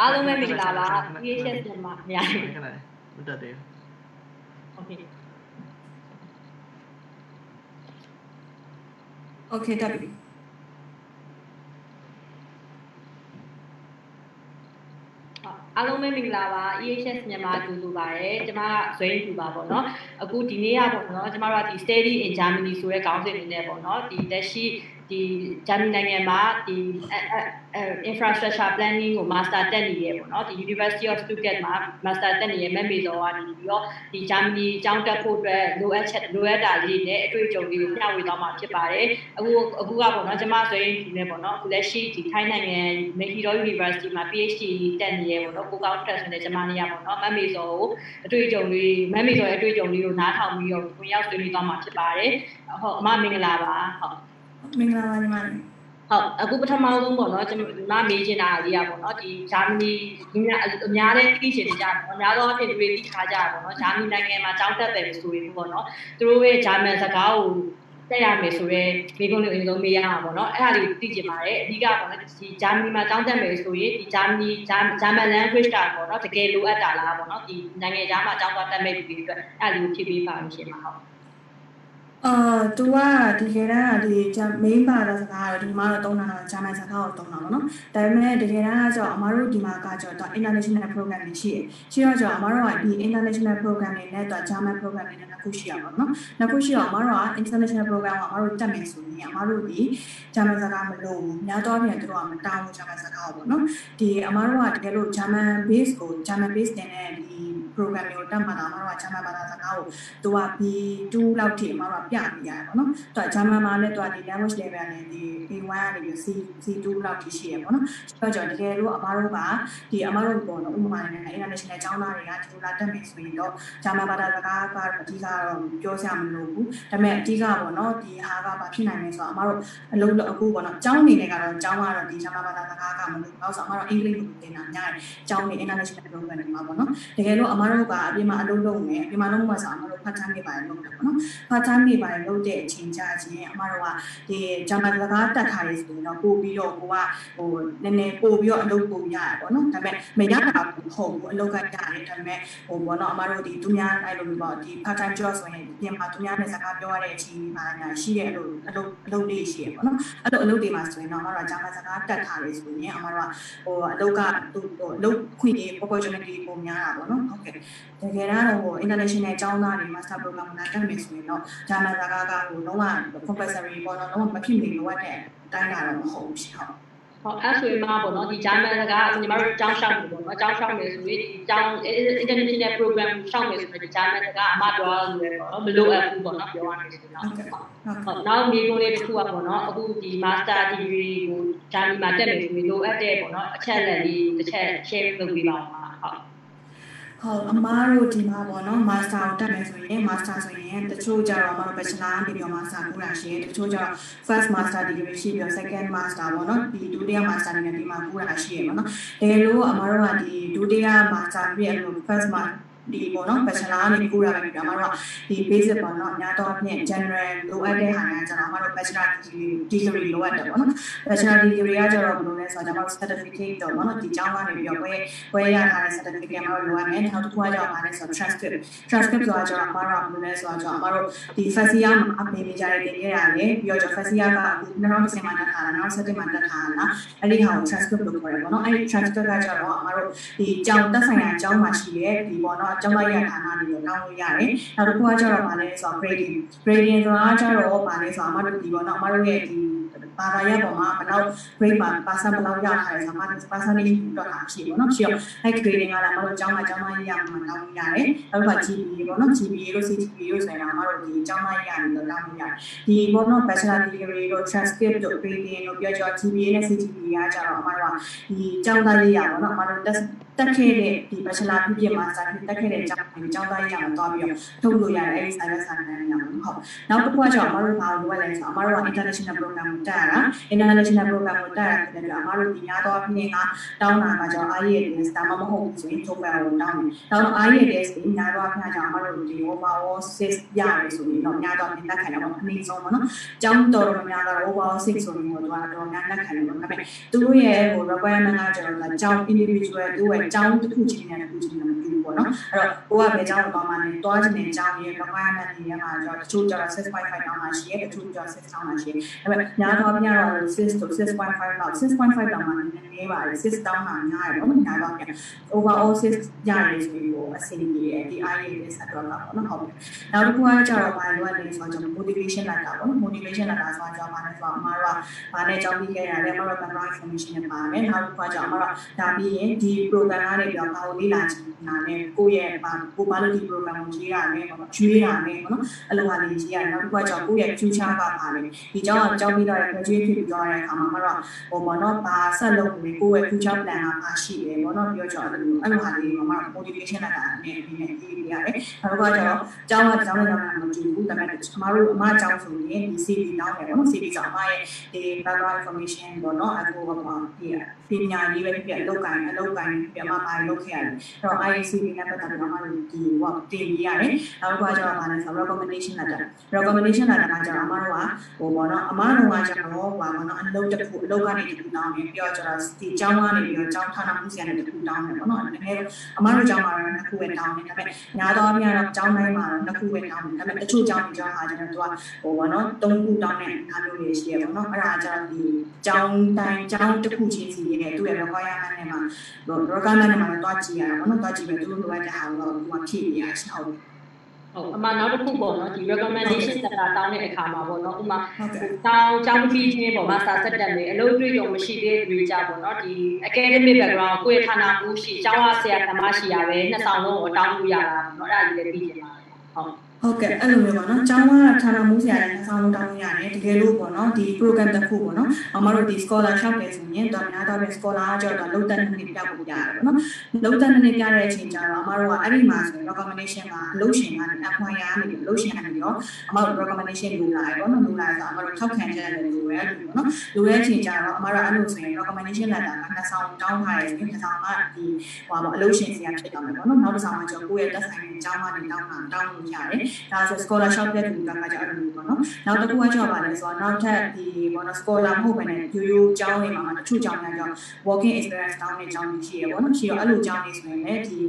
အားလုံးပဲမင်္ဂလာပါ creation တင်မှာအများကြီးခဏမတက်သေးဘူး okay okay တက်ပြီအားလုံးပဲမင်္ဂလာပါ EHS မြန်မာသူလူပါတယ်ကျွန်မဇွဲလူပါပေါ့နော်အခုဒီနေ့ရပေါ့နော်ကျွန်မတို့ကဒီ Steady in Germany ဆိုတဲ့ခေါင်းစဉ်လေးနဲ့ပေါ့နော်ဒီလက်ရှိ ဒီဂျာမနီနိုင်ငံမှာဒီ infrastructure planning ကို master တက်နေရပေါ့နော်ဒီ University of Stuttgart မှာ master တက်နေရမဲ့မေဇော်ကနေပြီးတော့ဒီဂျာမနီကျောင်းတက်ဖို့အတွက်လိုအပ်ချက်လိုအပ်တာလေးနဲ့အတွေ့အကြုံလေးကိုမျှဝေသွားမှာဖြစ်ပါတယ်အခုအခုကပေါ့နော်ကျမဆိုရင်ဒီနေ့ပေါ့နော်အခုလက်ရှိဒီထိုင်းနိုင်ငံ Mahidol University မှာ PhD တက်နေရပေါ့နော်ကိုကောင်းတက်ဆိုတဲ့ကျမနေရပေါ့နော်မမေဇော်ကိုအတွေ့အကြုံလေးမမေဇော်ရဲ့အတွေ့အကြုံလေးကိုနားထောင်ပြီးတော့ဝင်ရောက်ဆွေးနွေးသွားမှာဖြစ်ပါတယ်ဟုတ်အမမင်္ဂလာပါဟုတ် မင်္ဂလာပါညီမလေးဟုတ်အခုပထမဆုံးပေါ့နော်ကျွန်တော်မေးချင်တာလေးอ่ะပေါ့နော်ဒီဂျာမနီအများအများတဲ့သိချင်နေကြတယ်ပေါ့အများသောအားဖြင့်တွေသိထားကြတာပေါ့နော်ဂျာမနီနိုင်ငံမှာကျောင်းတက်တယ်ဆိုရင်ပေါ့နော်သူတို့ရဲ့ဂျာမန်စကားကိုတက်ရမယ်ဆိုတော့မိကုန်းလေးအရင်ဆုံးမေးရမှာပေါ့နော်အဲ့ဒါလေးသိချင်ပါတယ်အဓိကပေါ့နော်ဒီဂျာမနီမှာကျောင်းတက်မယ်ဆိုရင်ဒီဂျာမနီဂျာမန် language တာပေါ့နော်တကယ်လိုအပ်တာလားပေါ့နော်ဒီနိုင်ငံခြားမှာကျောင်းတက်မဲ့လူတွေအတွက်အဲ့ဒါလေးကိုဖြည့်ပေးပါလို့ရှင်ပါဟုတ် အာသူကဒီခေတ်ကဒီဂျာ main ပါတဲ့စကားတော့ဒီမှာတော့တုံးတာတော့ဂျာမန်စကားကိုတုံးတာပေါ့နော်ဒါပေမဲ့တကယ်တမ်းကကျတော့အမားတို့ဒီမှာကကျတော့ international program တွေရှိတယ်ရှိတော့ကျတော့အမားတို့ကဒီ international program တွေနဲ့တော့ဂျာမန် program တွေနဲ့နှစ်ခုရှိရပါတော့နော်နှစ်ခုရှိတော့အမားတို့က international program ကိုအမားတို့တက်မယ်ဆိုရင်အမားတို့ဒီဂျာမန်စကားမလို့ဘူးများတော့ပြန်တို့ကမတောင်းဘူးဂျာမန်စကားကိုပေါ့နော်ဒီအမားတို့ကတကယ်လို့ဂျာမန် base ကိုဂျာမန် base တင်တဲ့ဒီ program တွေကိုတက်မှာတော့အမားတို့ကဂျာမန်ဘာသာစကားကိုသူက B2 လောက်ထိအမားတို့ကပြနေရတယ်ပေါ့နော်။သူကဂျာမန်မှာလည်းသူကဒီ language level နဲ့ဒီ A1 ကနေပြီး C C2 လောက်ထိရှိရပေါ့နော်။ဆိုတော့ကျွန်တော်တကယ်လို့အမားတို့ကဒီအမားတို့ပေါ့နော်ဥပမာနဲ့ international ကျောင်းသားတွေကဒီလိုလာတက်မယ်ဆိုရင်တော့ဂျာမန်ဘာသာစကားကအဓိကတော့ပြောစရာမလိုဘူး။ဒါပေမဲ့အဓိကပေါ့နော်ဒီဟာကဘာဖြစ်နိုင်လဲဆိုတော့အမားတို့အလုံးလုံးအခုပေါ့နော်ကျောင်းအနေနဲ့ကတော့ကျောင်းကတော့ဒီဂျာမန်ဘာသာစကားကမလို့တော့ဆိုအမားတို့အင်္ဂလိပ်လိုသင်တာများတယ်။ကျောင်းနေ international program တွေမှာပေါ့နော်။တကယ်လို့အမားတို့ကအပြင်မှာအလုပ်လုပ်နေအပြင်မှာလုပ်မှဆိုအမားတို့ part time နေပါတယ်လုပ်တယ်ပေါ့နော်။ part time နေပါတယ်လုပ်တဲ့အချိန်ကြချင်းအမားတို့ကဒီဂျာမန်စကားတက်ထားရဆိုရင်တော့ပို့ပြီးတော့ကိုကဟိုနည်းနည်းပို့ပြီးတော့အလုပ်ပို့ရတယ်ပေါ့နော်။ဒါပေမဲ့မရတာမဟုတ်ဘူးအလုပ်ကရတယ်ဒါပေမဲ့ဟိုပေါ့နော်အမားတို့ဒီသူများအဲ့လိုမျိုးပေါ့ဒီ part time job ဆိုရင်ပြင်မှာသူများနဲ့စကားပြောရတဲ့အချိန်မှာညာရှိတဲ့အလုပ်အလုပ်အလုပ်လေးရှိရပေါ့နော်။အဲ့လိုအလုပ်တွေမှာဆိုရင်တော့အမားတို့ဂျာမန်စကားတက်ထားရဆိုရင်အမားတို့ကဟိုအလုပ်ကသူဟိုအလုပ်ခွင့်တွေ opportunity ပုံများတာပေါ့နော်။ဟုတ်ကဲ့တကယ်တော့ဟို international ကျောင်းသားတွေ master program မှာတက်မယ်ဆိုရင်တော့ဂျာမန်စကားကဟိုလုံးဝ compulsory ပေါ့နော်လုံးဝမဖြစ်မနေလိုအပ်တဲ့အတိုင်းတာတော့မဟုတ်ဘူးရှင်ဟုတ်ဟုတ်အဲ့ဆိုရင်မှပေါ့နော်ဒီဂျာမန်စကားညီမတို့ကျောင်းရှောက်နေပေါ့နော်ကျောင်းရှောက်နေဆိုရင်ဒီကျောင်း international program ရှောက်နေဆိုရင်ဂျာမန်စကားအမပြောရလို့ပေါ့နော်မလိုအပ်ဘူးပေါ့နော်ပြောရမယ်ဆိုတော့ဟုတ်ကဲ့ဟုတ်ဟုတ်နောက်မြေကုန်လေးတစ်ခုကပေါ့နော်အခုဒီ master degree ကိုဂျာမနီမှာတက်မယ်ဆိုရင်လိုအပ်တဲ့ပေါ့နော်အချက်လက်လေးတစ်ချက် share လုပ်ပေးပါဦးပါ ဟုတ်ဟုတ်အမားတို့ဒီမှာပေါ့နော် master ကိုတက်မယ်ဆိုရင် master ဆိုရင်တချို့ကြတော့အမားတို့ bachelor နေပြီးတော့ master ပို့တာရှိတယ်တချို့ကြတော့ first master degree ရှိပြီးတော့ second master ပေါ့နော်ဒီဒုတိယ master နဲ့ဒီမှာပို့တာရှိရပေါ့နော်တကယ်လို့အမားတို့ကဒီဒုတိယ master ပြည့်လို့ first master ဒီပေါ့နော် bachelor နဲ့ကိုရမယ်ပြအမတို့ကဒီ basic ပေါ့နော်အများတော့ဖြင့် general လိုအပ်တဲ့ဟာကကျတော့အမတို့ bachelor degree degree လိုအပ်တယ်ပေါ့နော် bachelor degree ကကျတော့ဘယ်လိုလဲဆိုတော့ကျွန်တော် certificate တော့ပေါ့နော်ဒီကျောင်းကနေပြီးတော့ဝယ်ဝယ်ရထားတဲ့ certificate အမတို့လိုအပ်မယ်နောက်တစ်ခုကကျတော့ဗာလဲဆိုတော့ transcript transcript ဆိုတာကျတော့အမတို့ကဘယ်လိုလဲဆိုတော့ကျွန်တော်အမတို့ဒီ first year မှာအမေမေကြရတဲ့တင်ရရတယ်ပြီးတော့ကျွန်တော် first year က2010မှာတက်ထားတာနောက်7မှာတက်ထားတာအဲ့ဒီဟာကို transcript လို့ခေါ်တယ်ပေါ့နော်အဲ့ဒီ transcript ကကျတော့အမတို့ဒီကျောင်းတက်ဆိုင်ရာကျောင်းမှာရှိတဲ့ဒီပေါ့နော်ကျောင်းလိုက်ရဌာနတွေတောင်းလို့ရတယ်နောက်တစ်ခုကကျတော့ဗာလဲဆိုတော့ grading grading ဆိုတာကျတော့ဗာလဲဆိုတော့အမတို့ဒီပေါ့နော်အမတို့ရဲ့ဒီဘာသာရပ်ပေါ်မှာဘယ်လောက် grade မှာ percent ဘယ်လောက်ရထားလဲဆိုတော့ percentage တော့တာရှိပေါ့နော်ရှိတော့အဲ့ grading ကလည်းအမတို့ကျောင်းမှာကျောင်းသားရရမှာတောင်းလို့ရတယ်နောက်တစ်ခါ GPA ပေါ့နော် GPA လို့ CGPA လို့ဆိုရင်အမတို့ဒီကျောင်းသားရရလို့တောင်းလို့ရတယ်ဒီပေါ့နော် bachelor degree တို့ transcript တို့ grading တို့ပြောကြ GPA နဲ့ CGPA ကကျတော့အမတို့ကဒီကျောင်းသားရရပေါ့နော်အမတို့တက် တတက်ခဲ့တဲ့ဒီ bachelor ဖြစ်ဖြစ် master ဖြစ်တက်ခဲ့တဲ့အကြောင်းအကြောင်းသားရအောင်သွားပြီးတော့ထုတ်လို့ရတယ်အဲဒီ cyber science နဲ့ဟုတ်နောက်တစ်ခုကကျတော့အမတို့ဘာလို့လိုရလဲဆိုတော့အမတို့က international program ကိုတက်ရတာ international program ကိုတက်ရတယ်ပြီးတော့အမတို့ဒီများသောအဖြစ်ကတောင်းတာကကျတော့ IELTS ဒါမှမဟုတ်ဘူးဆိုရင် TOEFL ကိုတောင်းတယ်နောက်တော့ IELTS ဒီများသောအဖြစ်ကကျတော့အမတို့ဒီ overall 6ရတယ်ဆိုရင်တော့များသောအဖြစ်လက်ခံတယ်ပေါ့အနည်းဆုံးပေါ့နော်အကြောင်းတော်တော်များများကတော့ overall 6ဆိုရင်တော့တော့များလက်ခံတယ်ပေါ့ဒါပေမဲ့သူတို့ရဲ့ဟို requirement ကကျတော့အကြောင်း individual သူ့ရဲ့အကြောင်းတစ်ခုချင်းနဲ့တစ်ခုချင်းနဲ့မတူဘူးပေါ့နော်အဲ့တော့ကိုကဘယ်အကြောင်းကိုသွားမှလဲသွားခြင်းတဲ့အကြောင်းရဲ့ requirement တွေထဲမှာကျတော့တချို့ကျတော့6.5တောင်းမှရှိရဲတချို့ကျတော့6တောင်းမှရှိရဲဒါပေမဲ့များသောအားဖြင့်တော့ 6to 6.5လောက်6.5တောင်းမှနည်းနည်းပါတယ်6တောင်းမှများတယ်ပေါ့နော်များသောအားဖြင့် overall 6ရတယ်ဆိုပြီးတော့အဆင်ပြေတယ်ဒီ IELTS အတွက်ပါပေါ့နော်ဟုတ်ပြီနောက်တစ်ခုကကျတော့ဘာလို့လဲဆိုတော့ motivation letter ပေါ့နော် motivation letter ဆိုတာကြောင့်ဘာလဲဆိုတော့အမှားတော့ဘာနဲ့ကြောင်းပြီးခဲ့ရတယ်အမှားတော့ background information နဲ့ပါတယ်နောက်တစ်ခုကကျတော့အမှားတော့ဒါပြီးရင်ဒီ program ကနေပြီးတော့ဘာကိုလေ့လာချင်တာလဲကိုယ့်ရဲ့ဘာကိုဘာလို့ဒီ program ကိုရေးရလဲပေါ့နော်ကျွေးရလဲပေါ့နော်အဲ့လိုဟာလေးရေးရတယ်နောက်တစ်ခုကကျတော့ကိုယ့်ရဲ့ future ကပါလဲဒီကြောင်းကကြောင်းပြီးတော့ graduate ဖြစ်ပြီးတော့တဲ့အခါမှာအမှားတော့ဟိုပေါ့နော်ဘာဆက်လုပ်နေကိုယ့်ရဲ့ future plan ကပါရှိတယ်ပေါ့နော်ပြောကြအဲ့လိုအဲ့လိုဟာလေးမှာ motivation letter နဲ့ဒီနဲ့ရေးရတယ်နောက်တစ်ခုကကျတော့ကျောင်းကကျောင်းနဲ့ကျောင်းနဲ့မကြည့်ဘူးဒါပေမဲ့အမတို့အမကျောင်းဆိုရင်ဒီ CV တောင်းတယ်ပေါ့နော် CV ဆိုအမရဲ့ဒီ background information ပေါ့နော်အခုကမှဒီပညာရေးပဲဖြစ်အလုပ်ကိုင်းအလုပ်ကိုင်းပြမပါလုပ်ခဲ့ရတယ်အဲ့တော့ ICV နဲ့ပတ်သက်ပြီးတော့အမတို့ဒီဟိုတင်ပြရတယ်နောက်တစ်ခုကကျတော့ဗာလဲဆို recommendation letter recommendation letter ကကျတော့အမတို့ကဟိုပေါ့နော်အမတို့ကကျတော့ဟိုပေါ့နော်အလုပ်တစ်ခုအလုပ်ကနေတစ်ခုတောင်းတယ်ပြောကျတော့ဒီကျောင်းကနေပြီးတော့ကျောင်းဌာနမှုစီကနေတစ်ခုတောင်းတယ်ပေါ့နော်နည်းနည်းအမတို့ကျောင်းမှာတော့နှစ်ခုပဲတောင်းတယ်ဒါပေမဲ့ညာတော့အများတော့ကျောင်းတိုင်းမှာတော့နှစ်ခုပဲတောင်းတယ်ဒါပေမဲ့တချို့ကျောင်းတွေကျောင်းဟာကျတော့သူကဟိုပေါ့နော်သုံးခုတောင်းတဲ့အားမျိုးတွေရှိရပေါ့နော်အဲ့ဒါကျတော့ဒီကျောင်းတိုင်းကျောင်းတစ်ခုချင်းစီရဲ့သူ့ရဲ့ requirement နဲ့မှာ requirement နဲ့မှာတော့ကြည့်ရတာပေါ့နော်တော့ကြည့်ပဲသူတို့လိုအပ်တဲ့ဟာကိုတော့သူကဖြည့်ပြရချင်ဟုတ်ဟုတ်အမှနောက်တစ်ခုပေါ့နော်ဒီ recommendation letter တောင်းတဲ့အခါမှာပေါ့နော်ဥမာတောင်းကျောင်းပြီးချင်းပေါ့ master ဆက်တက်နေအလုပ်တွေ့ကြုံမရှိသေးတဲ့တွေကြပေါ့နော်ဒီ academic background ကိုယ့်ရဲ့ဌာနမှုရှိကျောင်းကဆရာသမားရှိရပဲနှစ်ဆောင်လုံးကိုတောင်းလို့ရတာပေါ့နော်အဲ့ဒါကြီးလည်းပြီးကြပါဟုတ် ဟုတ်ကဲ့အဲ့လိုမျိုးပေါ့နော်။ကျောင်းကဌာနမှုဆရာလည်းဆောင်းလုံးတောင်းရတယ်။တကယ်လို့ပေါ့နော်ဒီ program တစ်ခုပေါ့နော်။အမတို့ဒီ scholarship ပဲဆိုရင်တော့များတော့ပဲ scholar ကကြောတော့လုံတက်နှစ်ပြဖို့ရတယ်ပေါ့နော်။လုံတက်နှစ်ပြတဲ့အချိန်ကျတော့အမတို့ကအဲ့ဒီမှာဆိုရင် recommendation မှာအလုပ်ရှင်ကနေ appoint ရနေပြီးအလုပ်ရှင်ကနေပြီးတော့အမတို့ recommendation လိုလာတယ်ပေါ့နော်။လိုလာဆိုအမတို့ထောက်ခံချက်လည်းလိုရဲလို့ပေါ့နော်။လိုတဲ့အချိန်ကျတော့အမတို့အဲ့လိုဆိုရင် recommendation letter ကနှစ်ဆောင်တောင်းထားတယ်ဆိုရင်နှစ်ဆောင်ကဒီဟိုပါအလုပ်ရှင်စီကဖြစ်သွားမယ်ပေါ့နော်။နောက်တစ်ဆောင်ကကျတော့ကိုယ့်ရဲ့တက်ဆိုင်တဲ့အကြောင်းကနေတောင်းတာတောင်းလို့ရတယ်။ဒါဆို scholarship တဲ့လူကကြအဲ့လိုမျိုးပေါ့နော်နောက်တစ်ခုကကြောက်ပါလဲဆိုတော့နောက်ထပ်ဒီပေါ့နော် scholar မဟုတ်ဘဲနဲ့ရိုးရိုးကျောင်းတွေမှာတချို့ကျောင်းတွေကြောင့် working experience တောင်းတဲ့ကျောင်းတွေရှိရပေါ့နော်ရှိတော့အဲ့လိုကျောင်းတွေဆိုရင်လည်းဒီ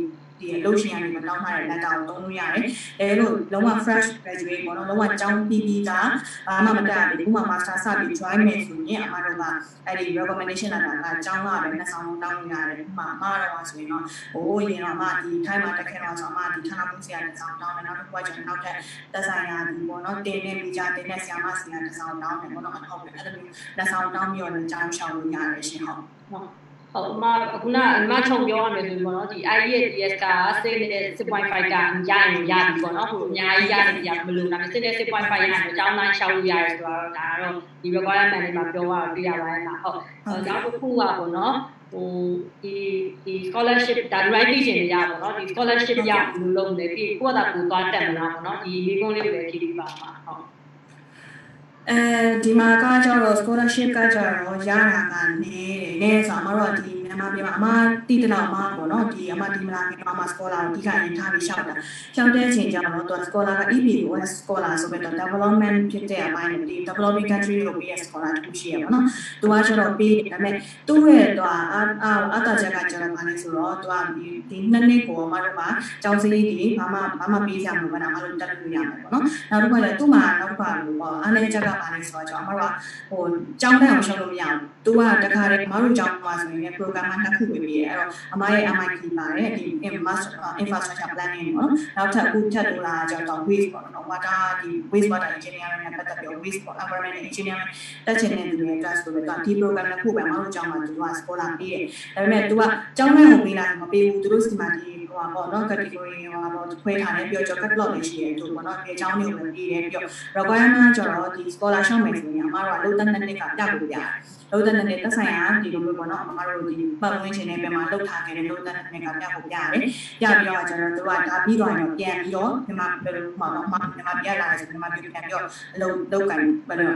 ဒီအလုပ်ရှင်ကနေမတောင်းထားတဲ့ letter ကိုသုံးလို့ရတယ်။အဲလိုလုံးဝ fresh graduate ပေါ့နော်လုံးဝကျောင်းပြီးပြီးသားဘာမှမတက်ရဘူး။ဥပမာ master စပြီး join မယ်ဆိုရင်အမတို့ကအဲ့ဒီ recommendation letter ကကျောင်းကပဲနှစ်ဆောင်တောင်းလို့ရတယ်။ဥပမာအမတော့ဆိုရင်တော့ဟိုရင်တော့အမဒီ time မှာတက်ခဲ့တော့ဆိုအမဒီဌာနမှုဆရာတစ်ဆောင်တောင်းတယ်နောက်တစ်ခုကကျွန်တော်နောက်ထပ်သက်ဆိုင်ရာဒီပေါ့နော်တင်နေမိကြတင်နေဆရာမဆရာတစ်ဆောင်တောင်းတယ်ပေါ့နော်ဟုတ်တယ်အဲ့လိုမျိုးတစ်ဆောင်တောင်းပြီးတော့ကျောင်းရှောင်လို့ရတယ်ရှင်ဟုတ်ဟုတ် ဟုတ်အမခုနအမချုံပြောရမယ်ဆိုရင်ပေါ့နော်ဒီ i ရဲ့ DS ကစိတ်နဲ့6.5ကရရင်ရပြီပေါ့နော်ဟိုအများကြီးရတယ်ရမလို့ဒါပေမဲ့စိတ်နဲ့6.5ရရင်အကြောင်းတိုင်းရှောက်လို့ရတယ်ဆိုတော့ဒါကတော့ဒီ requirement တွေမှာပြောရတော့ပြရပါတယ်မှာဟုတ်နောက်တစ်ခုကပေါ့နော်ဟိုဒီဒီ scholarship ဒါ right သိချင်နေရပါတော့ဒီ scholarship ရလို့လုပ်နေပြီကိုယ့်အတာကိုသွားတက်မလားပေါ့နော်ဒီလေးကုန်းလေးပဲကြည့်ပြီးပါမှာဟုတ် အဲဒီမှာကကြတော့ scholarship ကကြတော့ရတာကနေတယ်။နဲဆိုအမတို့ကဒီ မြန်မာပြည်မှာအမတိတလောက်အမပေါ့နော်ဒီအမဒီမလာခင်အမ scholar ကိုဒီကနေထားပြီးရှောက်တာ။ရှောက်တဲ့အချိန်ကျတော့သူ scholar က EBOS scholar ဆိုပြီးတော့ development ဖြစ်တဲ့အပိုင်းဒီ developing country ကိုပြီးရ scholar တူရှိရပါတော့။သူကကျတော့ပြီးဒါပေမဲ့သူ့ရဲ့သူအာအာအတာချက်ကကျတော့ဘာလဲဆိုတော့သူကဒီဒီနှစ်နှစ်ကိုအမတို့ကကျောင်းစည်းတွေဘာမှဘာမှပေးကြမှာမဟုတ်ဘူးအမတို့တက်လို့ရမယ်ပေါ့နော်။နောက်တစ်ခါကျသူ့မှာနောက်တစ်ခါလို့ပေါ့အားလည်းချက်ကဘာလဲဆိုတော့ကျွန်တော်တို့ကဟိုကျောင်းတိုင်းအောင်ရှောက်လို့မရဘူး။သူကတခါတည်းမတို့ကြောင်းမှာဆိုရင် program မှာနှစ်ခုဝင်ပြီးအဲ့တော့အမရဲ့ MIT မှာတဲ့ဒီ infrastructure planning ပေါ့နော်နောက်ထပ်အခုထပ်လိုလာကြတော့ waste ပေါ့နော် water ဒီ waste water engineering နဲ့ပတ်သက်ပြီး waste environment engineering တက်ချင်တဲ့လူတွေက class ဆိုတော့ဒီ program နှစ်ခုပဲမတို့ကြောင်းမှာသူက scholar ပေးတယ်ဒါပေမဲ့သူကကျောင်းထဲကိုပေးလာမပေးဘူးသူတို့စီမှာဒီ ဟိုပါပေါ့နော် category ဟိုပါပေါ့ခွဲထားတယ်ပြီးတော့ catalog လည်းရှိတယ်သူပေါ့နော်ဒီအကြောင်းတွေကိုလည်းပြီးတယ်ပြီးတော့ requirement ကျတော့ဒီ scholarship မယ်ဆိုရင်အမတို့ကလုံးတန်းတဲ့နှစ်ကပြလို့ရတယ်လုံးတန်းတဲ့နှစ်သက်ဆိုင်ရာဒီလိုမျိုးပေါ့နော်အမတို့ဒီပတ်ဝန်းကျင်တွေပြန်မှာလောက်ထားခဲ့တဲ့လုံးတန်းတဲ့နှစ်ကပြဖို့ရတယ်ပြပြီးတော့ကျတော့သူကဒါပြီးတော့ရင်ပြန်ပြီးတော့ဒီမှာဘယ်လိုမှာတော့ဒီမှာပြလာတယ်ဆိုဒီမှာပြန်ပြီးတော့အလုပ်လုပ်ကန်ဘယ်လို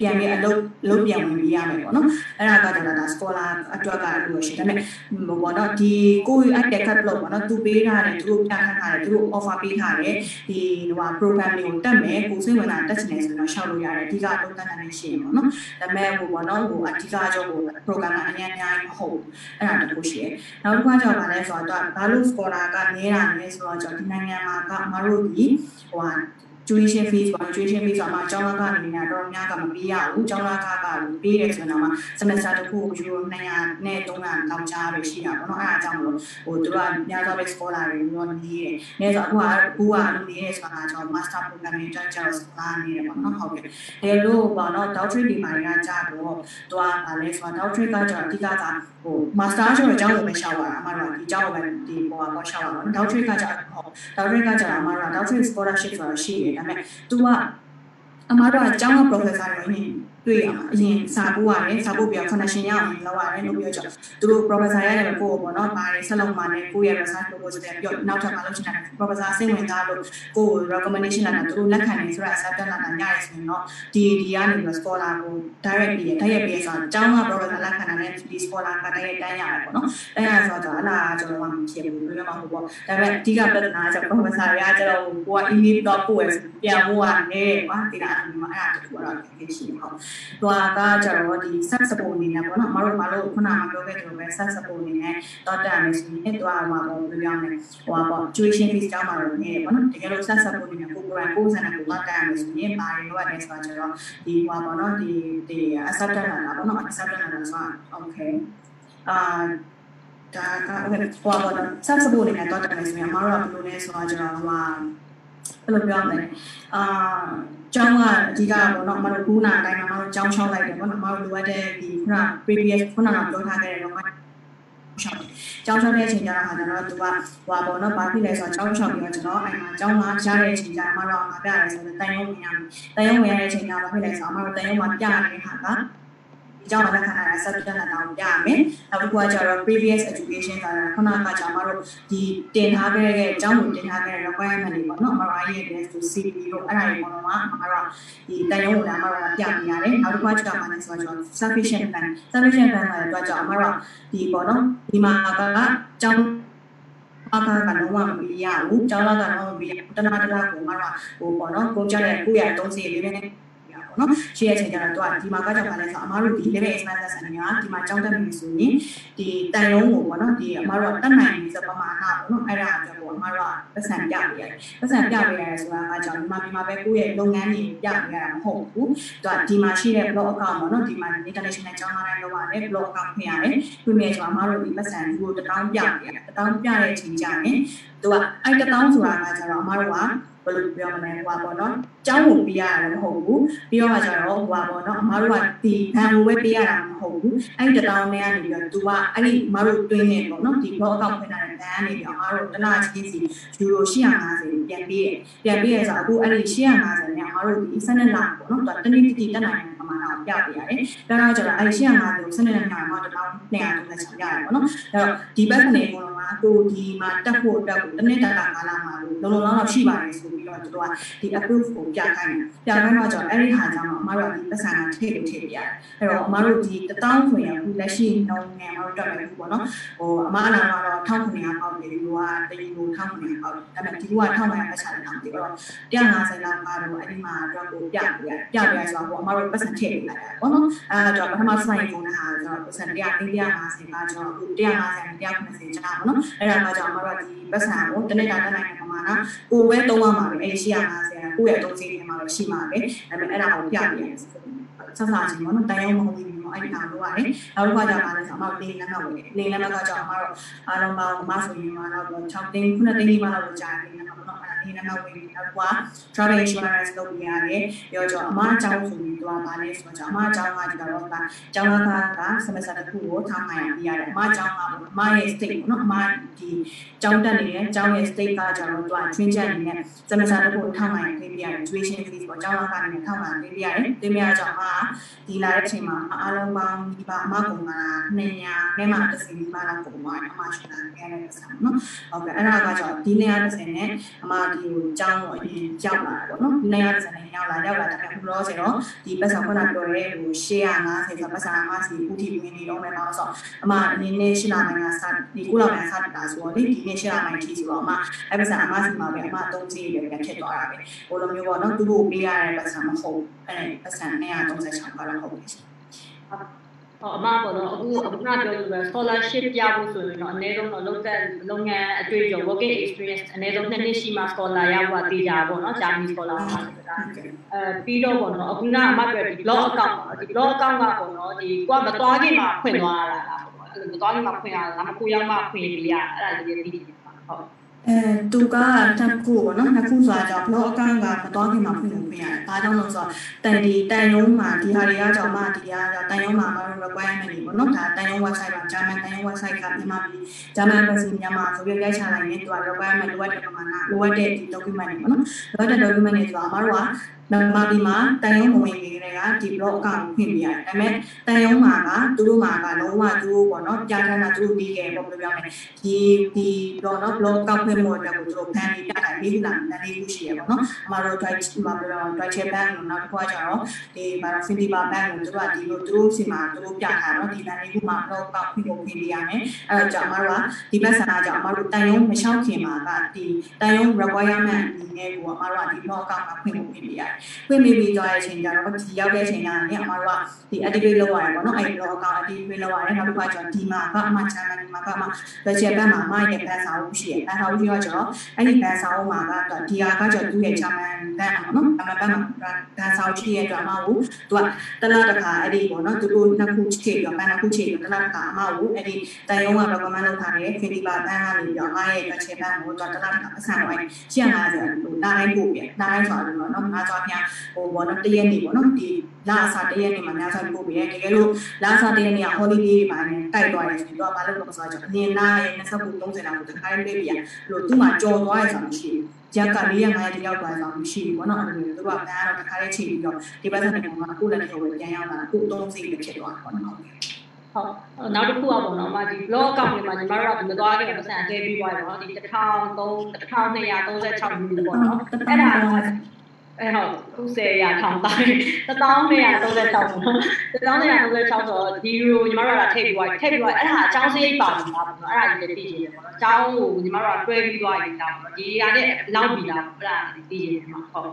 ပြန်ပြီးအလုပ်လုပ်ပြန်ဝင်ပြရမယ်ပေါ့နော်အဲ့ဒါကကျတော့ဒါ scholar အတွက်ကလို့ရှိတယ်ဒါပေမဲ့ဘောနော်ဒီကိုယ်အဲ့တဲ့ catalog ပေါ့နော်သူပေးထားတယ်သူတို့ပြထားထားတယ်သူတို့ offer ပေးထားတယ်ဒီဟို program တွေကိုတက်မယ်ကိုစိတ်ဝင်စားတက်ချင်တယ်ဆိုတော့ရှောက်လို့ရတယ်အဓိကအလုပ်တက်နိုင်နေရှိရင်ပေါ့နော်ဒါပေမဲ့ဟိုပေါ့နော်ဟိုအဓိကကြောဟို program ကအများအများမဟုတ်အဲ့ဒါတခုရှိတယ်နောက်တစ်ခါကျတော့ဗာလဲဆိုတော့ဘာလို့ scholar ကနေတာလဲဆိုတော့ကျွန်တော်ဒီနိုင်ငံမှာကအမတို့ဒီဟို tuition fees ပေါ့ tuition fees ဆိုတော့အကျောင်းသားကနေများတော့များကမပေးရဘူးအကျောင်းသားကကပေးတယ်ဆိုတော့မှ semester တစ်ခုကိုယူရို200နဲ့300တောင်ကြားပဲရှိတာပေါ့နော်အဲ့ဒါကြောင့်မလို့ဟိုသူကများသောပဲ scholar တွေမျိုးနေတယ်။နေဆိုအခုကအခုကလူနေရဲဆိုတာကျွန်တော် master program တွေကြောင့်ကျွန်တော် scholar နေတယ်ပေါ့နော်ဟုတ်ကဲ့။ဒါလို့ပေါ့နော် doctorate ဒီမှာကကြာတော့သူကဗာလဲဆိုတော့ doctorate ကကျွန်တော်အဓိကကဟို master ဆိုတော့အကြောင်းကိုပဲရှောက်ရတာအမှတော့ဒီအကြောင်းကိုပဲဒီပေါ်ကတော့ရှောက်ရတာ။ doctorate ကကြာဟုတ် doctorate ကကြာအမှတော့ doctorate scholarship ဆိုတာရှိတယ်ဒါပေမဲ့ तू ကအမားတို့အကြောင်းက professor တွေနေ တွေ့ရမှာအရင်စာပို့ရတယ်စာပို့ပြီးတော့ connection ရအောင်လုပ်ရတယ်လို့ပြောကြသူတို့ professor ရတယ်ကိုပေါ့နော်ဘာတွေဆက်လုပ်မှလည်းကိုယ့်ရဲ့ research proposal တွေပြီးတော့နောက်ထပ်မလုပ်ချင်တာ professor စိတ်ဝင်စားလို့ကိုယ့် recommendation လာတာသူတို့လက်ခံနေဆိုတာ accept လာတာညရဆိုရင်တော့ဒီဒီကနေပြီး scholar ကို direct ပြီးတိုက်ရိုက်ပြီးဆိုတော့အကြောင်းက professor လက်ခံတာနဲ့ဒီ scholar ကတိုက်ရိုက်တန်းရတယ်ပေါ့နော်တန်းရဆိုတော့အဲ့ဒါကျွန်တော်မှမဖြစ်ဘူးပြောမှာဟုတ်ပေါ့ဒါပေမဲ့အဓိကပြဿနာက professor ရကျတော့ကိုက email တော့ပို့ရပြန်ဖို့ကနေကွာဒီလားအဲ့ဒါအဲ့ဒါတူတော့ဖြစ်ရှိဟုတ်ဟိုကကြတော့ဒီ set support အနေနဲ့ပေါ့နော်မတို့မလို့ခုနကပြောခဲ့သလိုပဲ set support အနေနဲ့တော့တက်မယ်ဆိုရင်တော့ဟိုပေါ့ပြောင်းမယ်ဟိုပေါ့ tuition fees ကြောင်းမှာတော့နေတယ်ပေါ့နော်တကယ်လို့ set support အနေနဲ့ကို program ကိုစံနဲ့ကိုတော့တက်မယ်ဆိုရင်ဘာတွေလုပ်ရလဲဆိုတော့ဒီဟိုပေါ့နော်ဒီဒီ acceptance လာတာပေါ့နော် acceptance လာတာဆိုတော့ okay အာဒါကဟိုပေါ့နော် set support အနေနဲ့တော့တက်မယ်ဆိုရင်မတို့ကဘယ်လိုလဲဆိုတော့ကျွန်တော်ဟိုဘယ်လိုပြောမလဲအာ ကျောင်းကအဓိကပေါ့နော်အမတို့ခုနအတိုင်းမှာမတို့ကျောင်းချောင်းလိုက်တယ်ပေါ့နော်အမတို့လိုအပ်တဲ့ဒီခုန previous ခုနကပြောထားခဲ့တဲ့တော့ရှောင်းကျောင်းချောင်းတဲ့အချိန်ကျတော့ဟာကျွန်တော်တို့ကဟွာပေါ့နော်ဘာဖြစ်လဲဆိုတော့ကျောင်းချောင်းပြီးတော့ကျွန်တော်အဲ့မှာကျောင်းမှာရတဲ့အချိန်ကျတော့အမတို့ကပြရတယ်ဆိုတော့တန်ရုံးဝင်ရမယ်တန်ရုံးဝင်ရတဲ့အချိန်ကျတော့ဘာဖြစ်လဲဆိုတော့အမတို့တန်ရုံးမှာပြရတဲ့ဟာက ဒီကြောင့်လည်းခဏခဏ subject နဲ့တောင်းပြရမယ်။နောက်တစ်ခုကကျတော့ previous education ဆိုတာခုနကကြောင့်မတို့ဒီတင်ထားခဲ့တဲ့အကြောင်းကိုတင်ထားခဲ့တဲ့ requirement တွေပေါ့နော်။ MRI ရဲ့ test ကို CP တို့အဲ့ဒါတွေပေါ်မှာအမတို့ဒီတန်ရုံးကိုလည်းအမတို့ပြပြရတယ်။နောက်တစ်ခုကကျတော့မှလည်းဆိုတော့ sufficient plan sufficient plan ဆိုတာတော့ကြောင့်အမတို့ဒီပေါ့နော်ဒီမှာကကြောင်းအခါကတော့မပြရဘူးကျောင်းလာကတော့မပြရတနာတနာကိုမတော့ဟိုပေါ့နော်ကိုကြတဲ့ကိုရသုံးစီလေးနဲ့ ပေါ့နော်ရှိရချိန်ကျတော့သူကဒီမှာကကြောင့်ပါလဲဆိုအမားတို့ဒီ level expenses အနေနဲ့ဒီမှာကြောင်းတက်နေဆိုရင်ဒီတန်ရုံးကိုပေါ့နော်ဒီအမားတို့တက်နိုင်ပြီဆိုပမာဏပေါ့နော်အဲ့ဒါကြောင့်ပေါ့အမားတို့ကပတ်စံပြပေးရတယ်ပတ်စံပြပေးရတယ်ဆိုတာကကြောင့်ဒီမှာဒီမှာပဲကိုယ့်ရဲ့လုပ်ငန်းတွေပြပေးရတာမဟုတ်ဘူးသူကဒီမှာရှိတဲ့ blog account ပေါ့နော်ဒီမှာ international ကျောင်းသားတိုင်းလုပ်ရတယ် blog account ဖွင့်ရတယ်ဖွင့်မြဲဆိုအမားတို့ဒီပတ်စံဒီကိုတထောင်ပြပေးရတယ်တထောင်ပြတဲ့အချိန်ကျရင်သူကအဲ့တထောင်ဆိုတာကကျတော့အမားတို့က ဘယ်လိုပြောမလဲဟိုပါပေါ့နော်ကျောင်းကိုပေးရတာမဟုတ်ဘူးပြီးတော့မှကျတော့ဟိုပါပေါ့နော်အမားတို့ကဒီဘန်ကိုပဲပေးရတာမဟုတ်ဘူးအဲ့ဒီတောင်းနဲ့ကနေပြီးတော့ तू ကအဲ့ဒီအမားတို့တွင်းနေပေါ့နော်ဒီ blog account ဖွင့်ထားတဲ့ဘန်ကနေပြီးတော့အမားတို့တစ်လချင်းစီယူရို850ပြန်ပေးတယ်ပြန်ပေးရဆိုအခုအဲ့ဒီ850နဲ့အမားတို့ဒီ12လပေါ့နော်သူကတနည်းတည်းတက်နိုင်တဲ့ပမာဏကို ပြပေးရတယ်ဒါတော့ကျတော့အဲ့ဒီ850ကို12လနဲ့မှာတော့တောင်း200လောက်ချရတယ်ပေါ့နော်အဲ့တော့ဒီဘက်ကနေပေါ်မှာကိုဒီမှာတက်ဖို့တက်ဖို့တနည်းတကာကာလမှာလုံလုံလောက်လောက်ရှိပါတယ်ဆိုပြီးတော့သူတို့ကဒီ approve ကိုပြခိုင်းတယ်ပြခိုင်းတော့ကျတော့အဲ့ဒီဟာကြောင့်အမတို့ကဒီပတ်စံကထည့်လို့ထည့်ပြရတယ်အဲ့တော့အမတို့ဒီ1000ဆိုရင်အခုလက်ရှိနှုန်းနဲ့အမတို့တက်မယ်ပေါ့နော်ဟိုအမအနာကတော့1900ပေါက်တယ်ဒီကတရီကို1900ပေါက်တယ်ဒါပေမဲ့ဒီက1900ပတ်ချတယ်တော့ဒီတော့150လောက်ကတော့အဲ့ဒီမှာတော့ကိုပြပြပြပြဆိုတော့အမတို့ပတ်စံထည့်လိုက်တာပေါ့နော်အဲ့တော့ပထမစိုင်းပုံနဲ့ဟာဆိုတော့ပတ်စံ100 150ကကျွန်တော်အခု150 190ကြာပါနော်အဲ့ဒါမှကြောင့်အမတို့ဒီပတ်စံကိုတနေ့တာတက်နိုင်တဲ့ပမာဏကိုပဲသုံးရမှာပဲအဲ့ဒီ850ကိုယ့်ရဲ့အသုံးစရိတ်တွေမှာပဲရှိမှာပဲဒါပေမဲ့အဲ့ဒါကိုပြပြရဆက်စားချင်းပေါ့နော်တရားမဟုတ်ဘူးပေါ့အဲ့ဒီအားလို့ရတယ်နောက်တစ်ခါကျမှလည်းဆိုအမတို့လေးလမ်းတော့ဝင်လေးလမ်းကကြောင့်အမတို့အားလုံးပေါင်းအမဆိုရင်တော့6သိန်း9သိန်းဒီမှာတော့ကြာတယ်နော် အဲ့ဒါဒီနံပါတ်ဝင်ပြီးနောက်က travel insurance လုပ်ပြရတယ်ပြောကြအမအကြောင်းဆိုပြီးတော့ဗာလဲဆိုတော့အမအကြောင်းကဒီတော့ကကျောင်းသားက semester တစ်ခုကိုထားမှရပြရတယ်အမအကြောင်းကအမရဲ့ state ပေါ့နော်အမဒီကျောင်းတက်နေတဲ့ကျောင်းရဲ့ state ကကျတော့သူက train ချက်အနေနဲ့ semester တစ်ခုထားမှရပြရတယ် tuition fees ပေါ့ကျောင်းသားကနေထားမှပြရတယ်တင်ပြရကြောင်းအဒီလာတဲ့အချိန်မှာအားလုံးပေါင်းဒီပါအမကုန်တာ200နဲ့မှတစ်စီဒီပါလာကုန်သွားအမရှင်လာခဲ့တဲ့ဆန်နော်ဟုတ်ကဲ့အဲ့ဒါကကြောင့်ဒီ230နဲ့အမဒီကိုကျောင်းကိုအရင်ကြောက်လာတာပေါ့နော်ဒီ230နဲ့ရောက်လာရောက်လာတဲ့ခုလောဆိုတော့ဒီပတ်စံခုနပြောရဲဟို850ဆိုပတ်စံအမစီဥတီဝင်နေတော့မယ်တော့ဆိုအမအနေနဲ့ရှင်းလာနိုင်တာစဒီကုလောက်နိုင်စတာဆိုတော့ဒီနေ့ရှင်းလာနိုင်ချီဆိုတော့အမအဲ့ပတ်စံအမစီမှာပဲအမသုံးစီးပဲပြန်ဖြစ်သွားတာပဲဟိုလိုမျိုးပေါ့နော်သူတို့ပေးရတဲ့ပတ်စံမဟုတ်အဲ့ပတ်စံ236ပါလာဟုတ်တယ်ဟော အမပေါ့နော်အခုအခုနပြောလို့ပဲ scholarship ပြဖို့ဆိုရင်တော့အနည်းဆုံးတော့လုပ်တဲ့လုပ်ငန်းအတွေ့အကြုံ working experience အနည်းဆုံးနှစ်နှစ်ရှိမှ scholar ရဖို့တေးကြပါပေါ့နော် Germany scholar ပါဆိုတာအဲပြီးတော့ပေါ့နော်အခုနအမပြောဒီ blog account ဒီ blog account ကပေါ့နော်ဒီကိုကမသွားခင်မှာဖွင့်သွားတာလားပေါ့အဲ့လိုမသွားခင်မှာဖွင့်ရတာမခုရောက်မှဖွင့်ပြရအဲ့ဒါလေးပြီးပြီဟုတ် အဲသူကတစ်ခုပေါ့နော်နှစ်ခုဆိုတာကြောင့် blog account ကမတော်ခင်မှာဖွင့်လို့ဖွင့်ရတယ်။ဒါကြောင့်လို့ဆိုတော့တန်ဒီတန်ရုံးမှာဒီဟာတွေကကြောင့်မှဒီဟာကတန်ရုံးမှာမ requirement တွေပေါ့နော်။ဒါတန်ရုံး website မှာ German တန်ရုံး website ကမြန်မာပြည် German embassy မြန်မာဆိုပြီးရိုက်ချလိုက်ရင်သူက requirement လိုအပ်တဲ့ပမာဏလိုအပ်တဲ့ဒီ document တွေပေါ့နော်။လိုအပ်တဲ့ document တွေဆိုတာအမတို့က မြန်မာပြည်မှာတန်ရုံးမဝင်နေကြတဲ့ကဒီ blog account ဖွင့်ပြရတယ်။ဒါပေမဲ့တန်ရုံးမှာကသူတို့မှာကလုံးဝသူတို့ပေါ့နော်ကြားထားတာသူတို့ပြီးခဲ့ပေါ့ပြောပြမယ်။ဒီဒီ blog နော် blog account ဖွင့်ဖို့အတွက်ကိုသူတို့ဖန်ပြီးပြတာလေးလာတယ်လေးခုရှိရပေါ့နော်။အမတို့ Deutsche မှာပြောတော့ Deutsche Bank လို့နောက်တစ်ခုကကျတော့ဒီဘာလို့ Findiba Bank လို့သူတို့ကဒီလိုသူတို့စီမှာသူတို့ပြထားတော့ဒီလာလေးခုမှာ blog account ဖွင့်ဖို့ပြင်ပြရမယ်။အဲတော့ကြောင့်အမတို့ကဒီဘက်ဆန္ဒကြောင့်အမတို့တန်ရုံးမလျှောက်ခင်မှာကဒီတန်ရုံး requirement အနေနဲ့ကိုအမတို့ကဒီ blog account မှာဖွင့်ဖို့ပြင်ပြရတယ်။ဖွင့်မိပြီးသွားတဲ့အချိန်ကျတော့ဒီရောက်တဲ့အချိန်ကျရင်အမတို့ကဒီ activate လုပ်ရတယ်ပေါ့နော်အဲ့ဒီ blog account activate လုပ်ရတယ်နောက်တစ်ခါကျတော့ဒီမှာကအမ channel ဒီမှာကအမ budget ဘက်မှာအမရဲ့ ban စာအုပ်ရှိရယ် ban စာအုပ်ရှိတော့ကျတော့အဲ့ဒီ ban စာအုပ်မှာကတော့ဒီဟာကကျတော့သူ့ရဲ့ channel ဘက်အောင်နော် channel ဘက်မှာ ban စာအုပ်ရှိရတဲ့အတွက်အမကိုသူကတလားတစ်ခါအဲ့ဒီပေါ့နော်သူတို့နှစ်ခုချိန်ပြီးတော့ ban နှစ်ခုချိန်ပြီးတော့တလားတစ်ခါအမကိုအဲ့ဒီတန်ရုံးက recommend လုပ်ထားတဲ့ Philippa ban ကနေပြီးတော့အမရဲ့ budget ဘက်ကိုတော့တလားတစ်ခါအဆန်ဝိုင်း150ဟိုနားတိုင်းပို့ပြနားတိုင်းဆိုတော့နော်ငါးကြောင်းများဟိုပေါ့နော်တရက်နေပေါ့နော်ဒီလာအစားတရက်နေမှာများစားပို့ပြရဲတကယ်လို့လာအစားတရက်နေက holiday တွေပါနေတိုက်သွားတယ်ဆိုတော့ဘာလို့လဲဆိုတော့အနင်နာရဲ့29 30လောက်တခါလေးပေးပြရလို့သူ့မှာကြော်သွားရဆိုတာမရှိဘူးရက်က၄ရက်၅ရက်တယောက်သွားဆောင်မရှိဘူးပေါ့နော်အဲ့လိုမျိုးသူကဘန်ကတော့တခါလေးချိန်ပြီးတော့ဒီဘက်ကနေကကိုယ်လည်းတော့ပြန်ရောက်လာကိုယ်သုံးစိတ်ပဲဖြစ်သွားတာပေါ့နော်ဟုတ်နောက်တစ်ခုကပေါ့နော်မဒီ blog account တွေမှာညီမတို့ကမသွားခင်ပတ်စံအသေးပြီးသွားတယ်ပေါ့နော်ဒီ1300 1236မိနစ်ပေါ့နော်အဲ့ဒါက အဲဟုတ်90ရာထောင်တိုင်း1236ပေါ့1236ဆိုတော့ဒီယူညီမတို့ကထိပ်ပြီးသွားထိပ်ပြီးသွားအဲ့ဒါအကြောင်းစရိတ်ပါမှာပေါ့နော်အဲ့ဒါကြီးလည်းသိကြတယ်ပေါ့နော်အကြောင်းကိုညီမတို့ကတွဲပြီးသွားရင်တောင်းပေါ့ဒီဟာနဲ့လောက်ပြီးတာပေါ့အဲ့ဒါသိကြတယ်မှာဟုတ်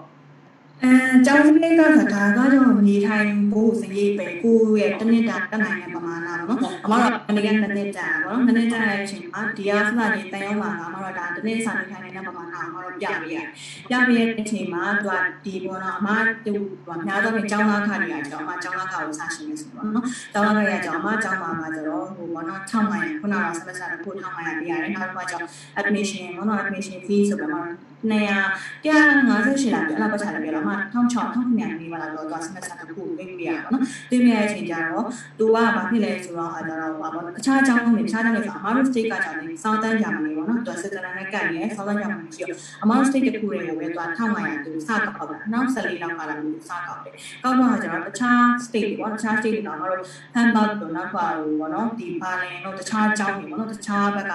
အဲကျောင်းစလေးကဆိုတာကတော့နေထိုင်ဖို့စရိတ်ပဲကိုရဲ့တနစ်တာတက်နိုင်တဲ့ပမာဏပေါ့နော်အမတို့ကလည်းနည်းတာပေါ့နော်နည်းတာတဲ့အချိန်မှာဒီအားစလာနေတန်ရောက်လာတာအမတို့ကဒါတနစ်စာနေထိုင်နေတဲ့ပမာဏအမတို့ပြပေးရတယ်ပြပေးတဲ့အချိန်မှာသူကဒီပေါ့နော်အမတူဟိုများတော့ကျောင်းသားခါတွေကကျောင်းမှာကျောင်းသားခါကိုစရှင်းနေဆိုတော့နော်ကျောင်းသားခါရကျောင်းမှာကျောင်းမှာမှာကျတော့ဟိုပေါ့နော်ထောက်မှန်ခုနက semester တစ်ခုထောက်မှန်ရပြရတယ်နောက်တစ်ခါကျတော့ admission ပေါ့နော် admission fee ဆိုတော့ 200 158လောက်ပြအလောက်ပတ်ချတယ်ပြတော့မှ1600 1900နေပါလားတော့သူကစနစ်စနစ်ကိုပေးပြရပါတော့။ပေးပြရတဲ့အချိန်ကျတော့သူကဘာဖြစ်လဲဆိုတော့အဲတော့ဘာပေါ့အခြားအကြောင်းတွေအခြားတဲ့ဆိုအမားတို့ state ကကြောင်းနေစောင်းတန်းကြမနေပါတော့။သူကစစ်တမ်းနဲ့ကတ်နေစောင်းတန်းကြမနေရှိတော့အမား state တစ်ခုရဲ့ကိုပဲသူက1500သူစကောက်ပါအနောက်14လောက်ကလာလို့စကောက်တယ်။ကောက်တော့ကျွန်တော်တခြား state ပေါ့တခြား state တွေတော့မတို့ handbag တို့နောက်ပါလို့ပေါ့နော်ဒီ balance တို့တခြားအကြောင်းတွေပေါ့နော်တခြားဘက်က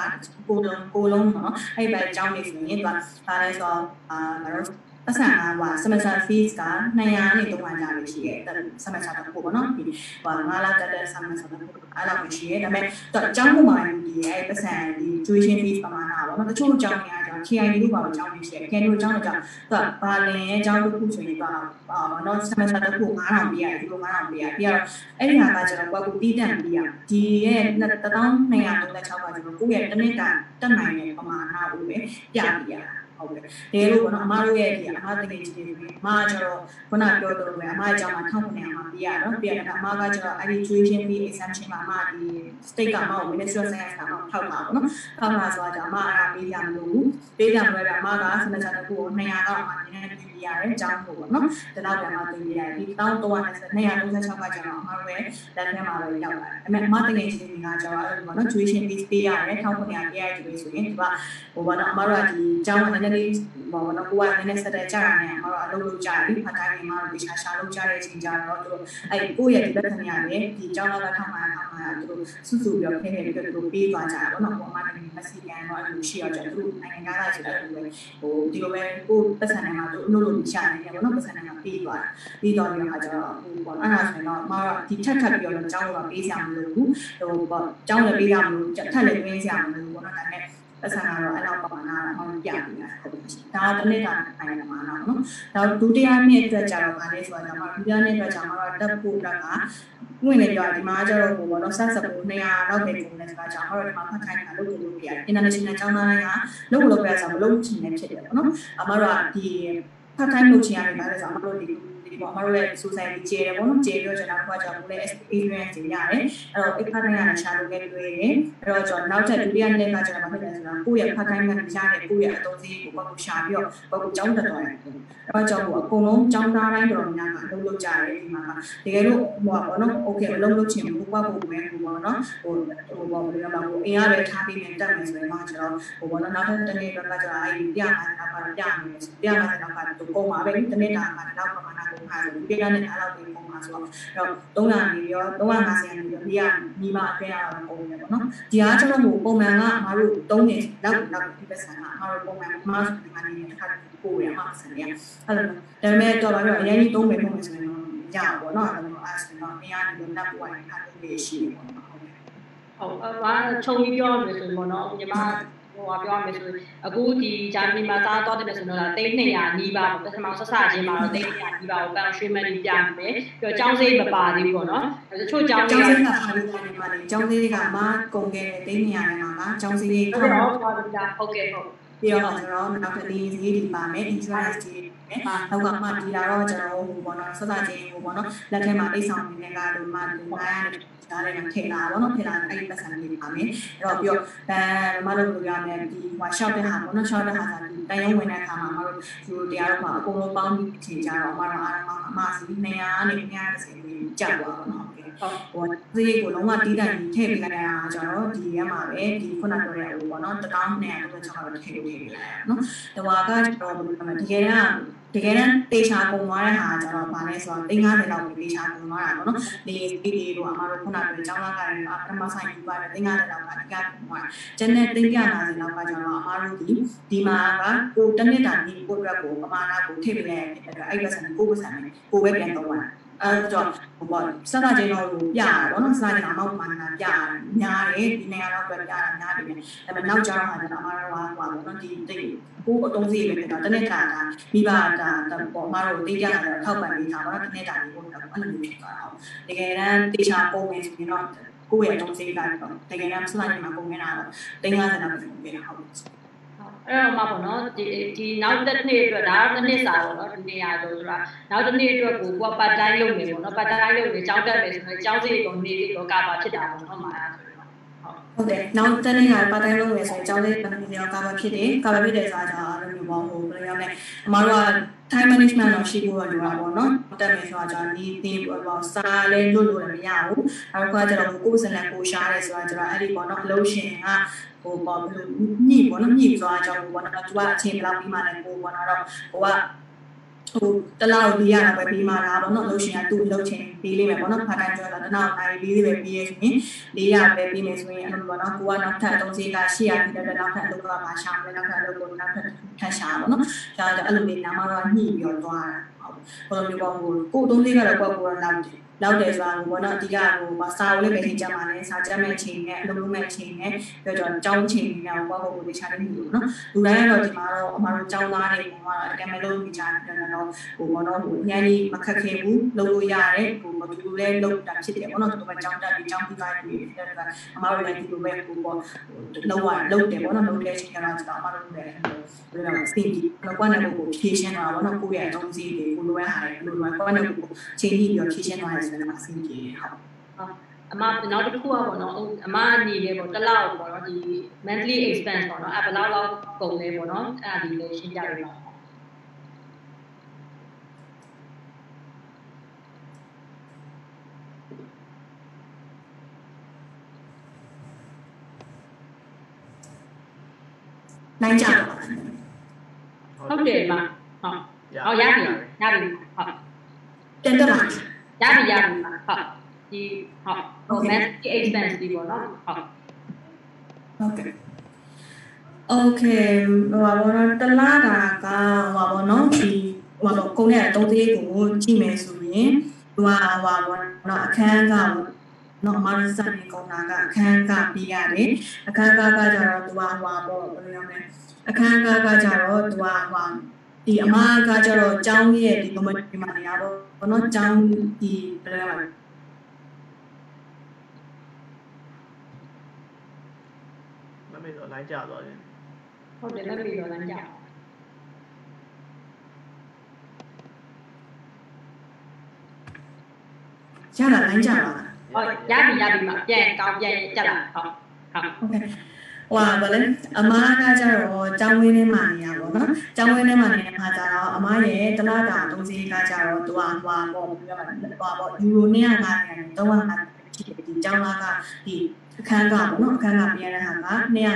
ကိုလုံးကိုလုံးပေါ့နော်အဲ့ဘက်အကြောင်းတွေဆိုရင်သူက balance ဆိုတော့အာငါတို့ပတ်စံကဟို semester fees က200နဲ့300ကျလို့ရှိရဲ့ semester တစ်ခုပေါ့နော်ဒီဟို9လတက်တဲ့ semester တစ်ခုအဲ့လောက်ရှိရဲ့ဒါပေမဲ့တော့အကြောင်းပုံမှန်ဒီရဲ့ပတ်စံဒီ tuition fees ပမာဏပေါ့နော်တချို့အကြောင်းတွေကကြောင့် KID လို့ပါအကြောင်းတွေရှိတယ် KID လို့အကြောင်းတွေကြောင့်သူကဘာလင်ရဲ့အကြောင်းတစ်ခုဆိုရင်တော့အာနော် semester တစ်ခု9000ပေးရတယ်ဒီလို9000ပေးရပြီးတော့အဲ့ဒီဟာကကျွန်တော်ကွာကိုတီးတန့်ပေးရဒီရဲ့1236ကကျွန်တော်ကိုယ့်ရဲ့တစ်နှစ်တာတက်နိုင်တဲ့ပမာဏကိုပဲပြပြရတာ ဟုတ်ကဲ့ဒီလိုပေါ့နော်အမတို့ရဲ့ဒီအမတကယ်ကြီးတွေအမကျတော့ခုနပြောသလိုပဲအမအကြောင်းမှာ1900မှာပြရတော့ပြရတာအမကကျတော့အဲ့ဒီ tuition fee exemption မှာအမဒီ state ကမဟုတ် ministry of science ကမထောက်တာပေါ့နော်ထောက်တာဆိုတော့အမအဲ့ဒါပေးရမလို့ပေးရမှာပဲအမက semester တစ်ခုကို200တော့အမနည်းနည်းပြရတယ်အကြောင်းပေါ့နော်ဒီလောက်ပြန်မှသိရတယ်ဒီ1336ကကျတော့အမတို့ရဲ့လက်ထဲမှာပဲရောက်လာတယ်အမေအမတကယ်ကြီးတွေကကျတော့အဲ့လိုပေါ့နော် tuition fee ပေးရတယ်1900ပြရတယ်ဆိုရင်ဒီကဟိုပေါ့နော်အမတို့ကဒီအကြောင်းကနည်းနည်းပေါ့နော်ကိုကနည်းနည်းစတဲ့ကြာရတယ်အမတို့အလုပ်လုပ်ကြတယ်ဖတ်တိုင်းမှာတော့ဒီရှာရှာလုပ်ကြတဲ့အချိန်ကျတော့သူတို့အဲ့ကိုယ့်ရဲ့ဒီလက္ခဏာတွေဒီအကြောင်းကထောက်မှန်ထောက်မှန်သူတို့စုစုပြီးတော့ခင်းနေပြီးတော့သူတို့ပေးသွားကြတာပေါ့နော်ဟိုအမတို့မစီကန်တော့အဲ့လိုရှိရကြသူတို့နိုင်ငံသားတွေဆိုတော့ဟိုဒီလိုပဲကိုပတ်စံနိုင်ငံမှာသူအလုပ်လုပ်ရှာနေတယ်ပေါ့နော်ပတ်စံနိုင်ငံပေးသွားတာပြီးတော့ဒီအခါကျတော့ဟိုပေါ့အဲ့ဒါဆိုရင်တော့အမတို့ဒီထက်ထပ်ပြီးတော့အကြောင်းတော့ပေးစရာမလိုဘူးဟိုပေါ့အကြောင်းလည်းပေးရမလို့ထက်လည်းပေးစရာမလိုဘူးပေါ့နော်ဒါနဲ့ပတ်စံကတော့အဲ့လောက်ပါနာတော့ပြနေတာဟုတ်တယ်ဒါကတစ်နေ့ကနိုင်မှာနော်နောက်ဒုတိယနှစ်အတွက်ကျတော့ဗာလဲဆိုတော့ကျွန်တော်ဒုတိယနှစ်အတွက်ကျတော့တက်ဖို့အတွက်ကဝင်နေကြဒီမှာကျတော့ဟိုဘောနော်ဆက်စပ်ဖို့200လောက်ပဲကုန်တယ်ဆိုတာကြောင့်ဟောဒီမှာဖတ်ခိုင်းတာလုပ်လို့ရတယ် international ကျောင်းသားတွေကလုပ်လို့ပြရစားမလုပ်ချင်နေဖြစ်တယ်ပေါ့နော်အမတို့ကဒီ ဖတ်ခိုင်းလုပ်ချင်ရတ ယ်ဒါလည်းဆိုအမတို့ဒီဒီပေါ့အမတို့ရဲ့ society ကျဲတယ်ပေါ့နော်ကျဲပြီးတော့ကျွန်တော်ကကြောင့်ကိုလည်း experience တွေရတယ်အဲ့တော့一 part time ရရှာလို့ခဲ့တွေ့တယ်အဲ့တော့ကျွန်တော်နောက်ထပ်ဒုတိယနှစ်ကကျွန်တော်မဖြစ်တယ်ဆိုတော့ကိုယ့်ရဲ့ part time ကရတဲ့ကိုယ့်ရဲ့အသုံးစရိတ်ကိုပေါ့ကိုရှာပြီးတော့ပေါ့ကိုကျောင်းတက်သွားတယ်အဲ့တော့ကျွန်တော်အကုန်လုံးကျောင်းသားတိုင်းတော်များကအလုပ်လုပ်ကြတယ်ဒီမှာတကယ်လို့ဟိုပေါ့နော် okay မလုပ်လို့ချင်ဘူးပေါ့ကိုပဲဟိုပေါ့နော်ဟိုဟိုပေါ့ဘယ်လိုလဲဟိုအင်အားပဲထားပြီးနေတက်မယ်ဆိုရင်တော့ကျွန်တော်ဟိုပေါ့နော်နောက်ထပ်တစ်နေ့တော့ကျွန်တော်အဲ့ဒီပြမှာတော့ပြမယ်ပြမှာတော့ကတော့ပုံပါပဲတစ်နေ့တာမှာတော့ပမာဏကိုခါဆိုပြရတဲ့အားလောက်ပဲပုံပါဆိုတော့အဲ့တော့300နေရော350နေရောဒီကညီမအတွင်းရတော့ပုံနေပေါ့နော်ဒီအားကျွန်တော်ဟိုပုံမှန်ကအမားတို့3နေလောက်လောက်ဒီပတ်စံကအမားတို့ပုံမှန်မားဒီမှာနေတစ်ခါပို့ရမှာဆန်ရအဲ့လိုဒါပေမဲ့တော့ဘာလို့အရင်ကြီး3ပဲပုံမှန်ဆိုရင်ရပါဘောနော်အဲ့လိုအားဆိုတော့နေရာနေတော့တပ်ပွားရင်ခါလေးရှိတယ်ပေါ့နော်ဟုတ်ဟုတ်ဘာချုံပြီးပြောရမယ်ဆိုရင်ပေါ့နော်ညီမ ဟိုပြောရမယ်ဆိုအခုဒီဂျာမနီမှာသားတော့တယ်ဆိုတော့တိတ်200နီးပါးပထမဆက်စချင်းမှာတော့တိတ်200နီးပါးကိုပန်ရွှေမန်ပြမယ်ပြီးတော့ကျောင်းစိမပါသေးဘူးပေါ့နော်တချို့ကျောင်းစိကပါလိမ့်မယ်ကျောင်းစိကမှကုန်ခဲ့တဲ့တိတ်200နဲ့မှာကျောင်းစိလေးဟုတ်တော့ဟုတ်ကဲ့ဟုတ်ကဲ့ဟုတ်ပြီးတော့ကျွန်တော်နောက်တစ်လေးဈေးတွေပါမယ် insurance တွေနဲ့နောက်ကမှဒီလာတော့ကျွန်တော်ဟိုပေါ့နော်ဆက်စချင်းဟိုပေါ့နော်လက်ထဲမှာအိတ်ဆောင်နေကလို့မှဒီမှာ ဒါလည်းထည့်လာပါတော့ထည့်လာအဲ့ဒီပတ်စံလေးပါမယ်အဲ့တော့ပြီးတော့ဘန်မလို့ပြောရမယ်ဒီဟို short တဲ့ဟာပေါ့နော် short တဲ့ဟာဆိုဒီတန်ရုံဝင်တဲ့အခါမှာမတို့ဒီတရားတော့မှာအကုန်လုံးပေါင်းပြီးထည့်ကြတော့မတော့အားလုံးအမစီ200နဲ့230ကျသွားပါတော့ဟိုဈေးကိုလုံးဝတီးတိုင်ထည့်ပေးလိုက်တာကျွန်တော်ဒီရမှာပဲဒီခုနပြောတဲ့ဟိုပေါ့နော်တောင်းနဲ့တော့ကျွန်တော်ထည့်ပေးလိုက်ရနော်တဝါကကျွန်တော်ဘယ်လိုလဲတကယ် တကယ်တမ်းတေချာပုံသွားတဲ့ဟာကျတော့ဗာလဲဆိုတော့350လောက်ကိုတေချာပုံသွားတာပေါ့နော်။ဒီဒီဒီတို့အမတို့ခုနပြောကျောင်းသားကလည်းပထမဆိုင်ယူပါတယ်350လောက်ကအဓိကပုံသွားတာ။ကျန်တဲ့350လောက်ကကျတော့အမတို့ဒီဒီမှာကကိုတနစ်တာဒီကိုအတွက်ကိုပမာဏကိုထိပ်ပြလိုက်တဲ့အဲ့ဒါအဲ့ဒါဆိုကိုကိုယ်ပတ်စံကိုပဲပြန်တော့တာ။ အဲတော့ဟိုပေါ့စတာချင်းတော့ပြရတာပေါ့နော်စတာချင်းတော့မှန်တာပြရများတယ်ဒီနေရာတော့ပြရတာများတယ်ဒါပေမဲ့နောက်ကျတော့ဟာကျတော့အမတို့ကဟိုပေါ့နော်ဒီတိတ်ကိုအတုံးစီပဲဖြစ်တော့တနေ့တာကမိဘတာပေါ့အမတို့သိကြတာတော့ထောက်ပံ့ပေးတာပေါ့နော်တနေ့တာကိုတော့အဲ့လိုမျိုးဖြစ်သွားတာဟုတ်တကယ်တမ်းတေချာပုံနေဆိုရင်တော့ကိုယ့်ရဲ့အတုံးစီကတော့တကယ်တမ်းစတာချင်းမှာပုံနေတာတော့350လောက်ပဲပုံနေတာဟုတ် အဲ့တော့မှပေါ့နော်ဒီဒီနောက်တစ်နှစ်အတွက်ဒါတော့တစ်နှစ်စာပေါ့နော်ဒီနေရာဆိုဆိုတာနောက်တစ်နှစ်အတွက်ကိုကိုကပတ်တိုင်းလုပ်နေပေါ့နော်ပတ်တိုင်းလုပ်နေကြောင်းတက်မယ်ဆိုတော့ကြောင်းစီကိုနေပြီးတော့ကပါဖြစ်တာပေါ့နော်မှာဟုတ်တယ်နောက်တနေ့ကပါတိုင်းလုံးဝယ်ဆိုကျောင်းလေးပတ်နေရောကာဗာဖြစ်တယ်ကာဗာဖြစ်တယ်ဆိုတာကြောင့်အဲ့လိုမျိုးပေါ့ဟိုဘယ်လိုလဲအမတို့က time management တော့ရှိဖို့လိုတာပေါ့နော်တက်မယ်ဆိုတာကြောင့်ဒီဒီပေါ့စာလည်းလွတ်လို့လည်းမရဘူးနောက်ကကျတော့ကိုယ်စနက်ကိုရှားတယ်ဆိုတာကျတော့အဲ့ဒီပေါ့နော်အလို့ရှင်ကဟိုပေါ့ဘယ်လိုညှိပေါ့နော်ညှိသွားကြအောင်ပေါ့နော်သူကအချိန်ဘယ်လောက်ပြီးမှလည်းကိုပေါ့နော်တော့ဟိုကဟိုတလောက်ပြီးရတာပဲပြီးမှလားပေါ့နော်လို့ရှင်ကသူ့လှုပ်ချင်ပြီးလိမ့်မယ်ပေါ့နော်ဖာတိုင်းပြောတာတနောက်နိုင်ပြီးသေးပဲပြီးရဆိုရင်လေးရပဲပြီးမယ်ဆိုရင်အဲ့လိုပေါ့နော်ကိုကနောက်ထပ်သုံးစီကရှိရပြီးတော့နောက်ထပ်အလုပ်ကပါရှာမယ်နောက်ထပ်အလုပ်ကိုနောက်ထပ်ထပ်ရှာပေါ့နော်ဒါကြောင့်အဲ့လိုလေးနာမတော့ညှိပြီးတော့သွားတာဟုတ်ဘယ်လိုမျိုးပေါ့ဟိုကိုသုံးစီကတော့ကိုကကိုကလောက်တယ် လောက်တယ်ဆိုတာကိုပေါ့နော်အဓိကဟိုစာကိုလည်းပဲချိန်ကြမှာလဲစာကြမ်းမဲ့ချိန်နဲ့အလုပ်လုပ်မဲ့ချိန်နဲ့ပြီးတော့ကြောင်းချိန်နဲ့ပေါ့ပေါ့ကိုတခြားနေလို့နော်လူတိုင်းကတော့ဒီမှာတော့အမတို့ကြောင်းသားတွေပေါ့အကယ်မလို့ဒီချာပြန်တော့ဟိုပေါ့နော်ဟိုညနေမခက်ခဲဘူးလုပ်လို့ရတယ်ဟိုမတူလဲလုပ်တာဖြစ်တယ်ပေါ့နော်သူကကြောင်းတက်ပြီးကြောင်းပြီးသားတွေဖြစ်တယ်ကအမတို့လည်းဒီလိုပဲဟိုပေါ့လောက်ရလုပ်တယ်ပေါ့နော်လုပ်တဲ့အချိန်ကတော့ကျွန်တော်အမတို့လည်းဘယ်လိုလဲစီပြီးတော့ကွာနေကိုဖြည့်ရှင်းတာပေါ့နော်ကိုယ့်ရဲ့အသုံးစရိတ်တွေကိုလိုရဟာတယ်လိုလိုကွာနေကိုချိန်ပြီးပြီးတော့ဖြည့်ရှင်းသွားတယ်ဆိုတော့အဆင်ပြေဟုတ်အမနောက်တစ်ခုကပေါ့နော်အမအနေနဲ့ပေါ့တစ်လောက်ပေါ့နော်ဒီ monthly expense ပေါ့နော်အဲ့ဘယ်လောက်လောက်ကုန်လဲပေါ့နော်အဲ့ဒါဒီလည်းရှင်းပြပေးပါနိုင်ကြပါဟုတ်တယ်မဟုတ်ဟောရပြီရပြီဟုတ်တင်တော့ ရပြီရပြီဟုတ်ဒီဟုတ်ဟို monthly expense ဒီပေါ့နော်ဟုတ်ဟုတ်ကဲ့ Okay ဟိုပါတော့တလားတာကဟိုပါပေါ့နော်ဒီဟိုပါတော့ကုန်တဲ့အသုံးသေးကိုကြည့်မယ်ဆိုရင်ဟိုပါဟိုပါပေါ့နော်အခန်းကနော်မရစနေကုန်တာကအခန်းကပေးရတယ်အခန်းကကကြတော့သူကဟိုပါပေါ့ဘယ်လိုလဲအခန်းကကကြတော့သူကဟိုပါ ဒီအမကကြတော့ကျောင်းရဲ့ဒီ community မှာနေရတော့ဘောနော်ကျောင်းဒီဘယ်လိုလဲမေတော့လိုင်းကြသွားတယ်ဟုတ်တယ်လက်မေတော့လိုင်းကြရတာလိုင်းကြပါဟုတ်ရပြီရပြီမှာပြန်ကောင်းပြန်တက်လာဟုတ်ဟုတ်โอเค ဟွာဗလဲအမားကကြတော့ကျောင်းဝင်းထဲမှာနေရပါတော့ကျောင်းဝင်းထဲမှာနေတဲ့ခါကျတော့အမားရဲ့တလားတာသုံးစီးကကြတော့သူကဟွာပေါ့ပြောမှာဟွာပေါ့ယူရို250နဲ့350ဖြစ်တယ်ဒီကျောင်းသားကဒီအခန်းကပေါ့နော်အခန်းကပြရတဲ့ဟာက250နဲ့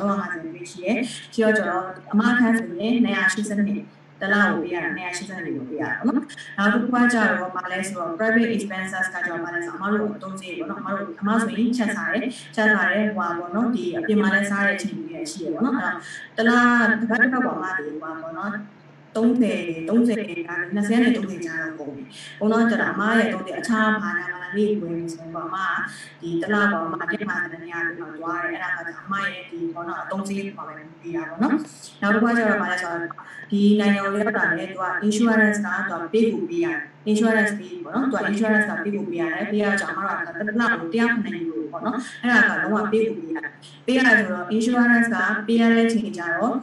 350ပဲရှိရဲရှိတော့ကျွန်တော်အမအခန်းဆိုရင်280နဲ့ တလားကိုပေးရတာ280လေးကိုပေးရတာပေါ့နော်နောက်တစ်ခုကကြတော့မလဲဆိုတော့ private expenses ကကြတော့မလဲဆိုအမတို့အသုံးစရိတ်ပေါ့နော်အမတို့အမဆိုရင်ချက်စားတယ်ချက်စားတယ်ဟိုပါပေါ့နော်ဒီအပြင်မှာလဲစားတဲ့အချိန်ကြီးရှိရပေါ့နော်အဲ့တော့တလားတစ်ပတ်တစ်ပတ်ပေါ်မှာဒီဟိုပါပေါ့နော် 30 30ကနေ20နဲ့30ကြားတော့ပုံပြီ။ပုံတော့ကျတော့အမားရဲ့30အခြားဘာသာဘာသာလေးဝင်နေဆိုတော့အမားဒီတလားပေါ်မှာအပြစ်မှာတဲ့နေရာတွေမှာသွားတယ်အဲ့ဒါကအမားရဲ့ဒီပေါ့နော်အသုံးစရိတ်ပါပဲပြီးတာပေါ့နော်။နောက်တစ်ခါကျတော့ဘာလဲဆိုတော့ဒီနိုင်ငံကိုရောက်တာလေသူက insurance ကသူကပေးဖို့ပေးရတယ်။ insurance ပေးပေါ့နော်။သူက insurance ကပေးဖို့ပေးရတယ်။ပေးရကြအမားကတလားကိုတရားနိုင်လို့ပေါ့နော်။အဲ့ဒါကလုံးဝပေးဖို့ပေးရတယ်။ပေးရတယ်ဆိုတော့ insurance ကပေးရတဲ့ချိန်ကြတော့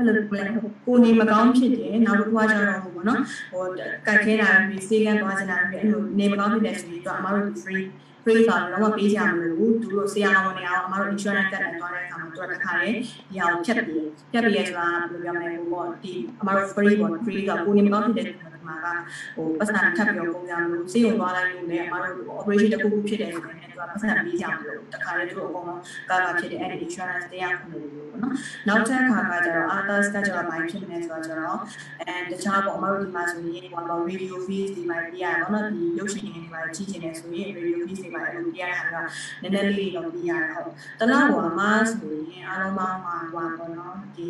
အဲ့လိုကိုနေမကောင်းဖြစ်တယ်နောက်တစ်ခုကကျတော့ဟိုပေါ့နော်ဟိုကတ်ခဲတာပြီးစေးကန်သွားချင်တာပြီးအဲ့လိုနေမကောင်းဖြစ်တယ်ဆိုရင်တော့အမတို့ free free ဆိုတော့တော့ပေးကြမလို့ဘူးသူတို့ဆရာဝန်တွေအောင်အမတို့ insurance တက်တယ်သွားတဲ့အခါမှာသူကတခါလေဒီဟာကိုဖြတ်ပြီးဖြတ်ပြီးရဆိုတာဘယ်လိုပြောမလဲဟိုပေါ့ဒီအမတို့ free ပေါ့ free ကကိုနေမကောင်းဖြစ်တဲ့ မှာကဟိုပတ်စံထပ်ပြီးတော့ပုံစံမျိုးစေးုံသွားလိုက်လို့လည်းအမတို့ operation တစ်ခုခုဖြစ်တယ်ဆိုရင်သူကပတ်စံပေးကြမလို့တခါလေသူတို့အကုန်လုံးကာကာဖြစ်တဲ့အဲ့ဒီ insurance တရားခုလို့ပေါ့နော်နောက်ထပ်ခါကကျတော့ others ကကျတော့ဘာဖြစ်နေဆိုတော့ကျတော့အဲတခြားပေါ့အမတို့ဒီမှာဆိုရင်ဟို radio fees ဒီမှာပြရတော့နော်ဒီရုပ်ရှင်တွေမှာကြီးကျင်နေဆိုရင် radio fees တွေမှာအဲ့လိုပြရတာကနည်းနည်းလေးတော့ပြရတာဟုတ်တလားဟိုအမဆိုရင်အားလုံးပေါင်းမှာဟိုပေါ့နော်ဒီ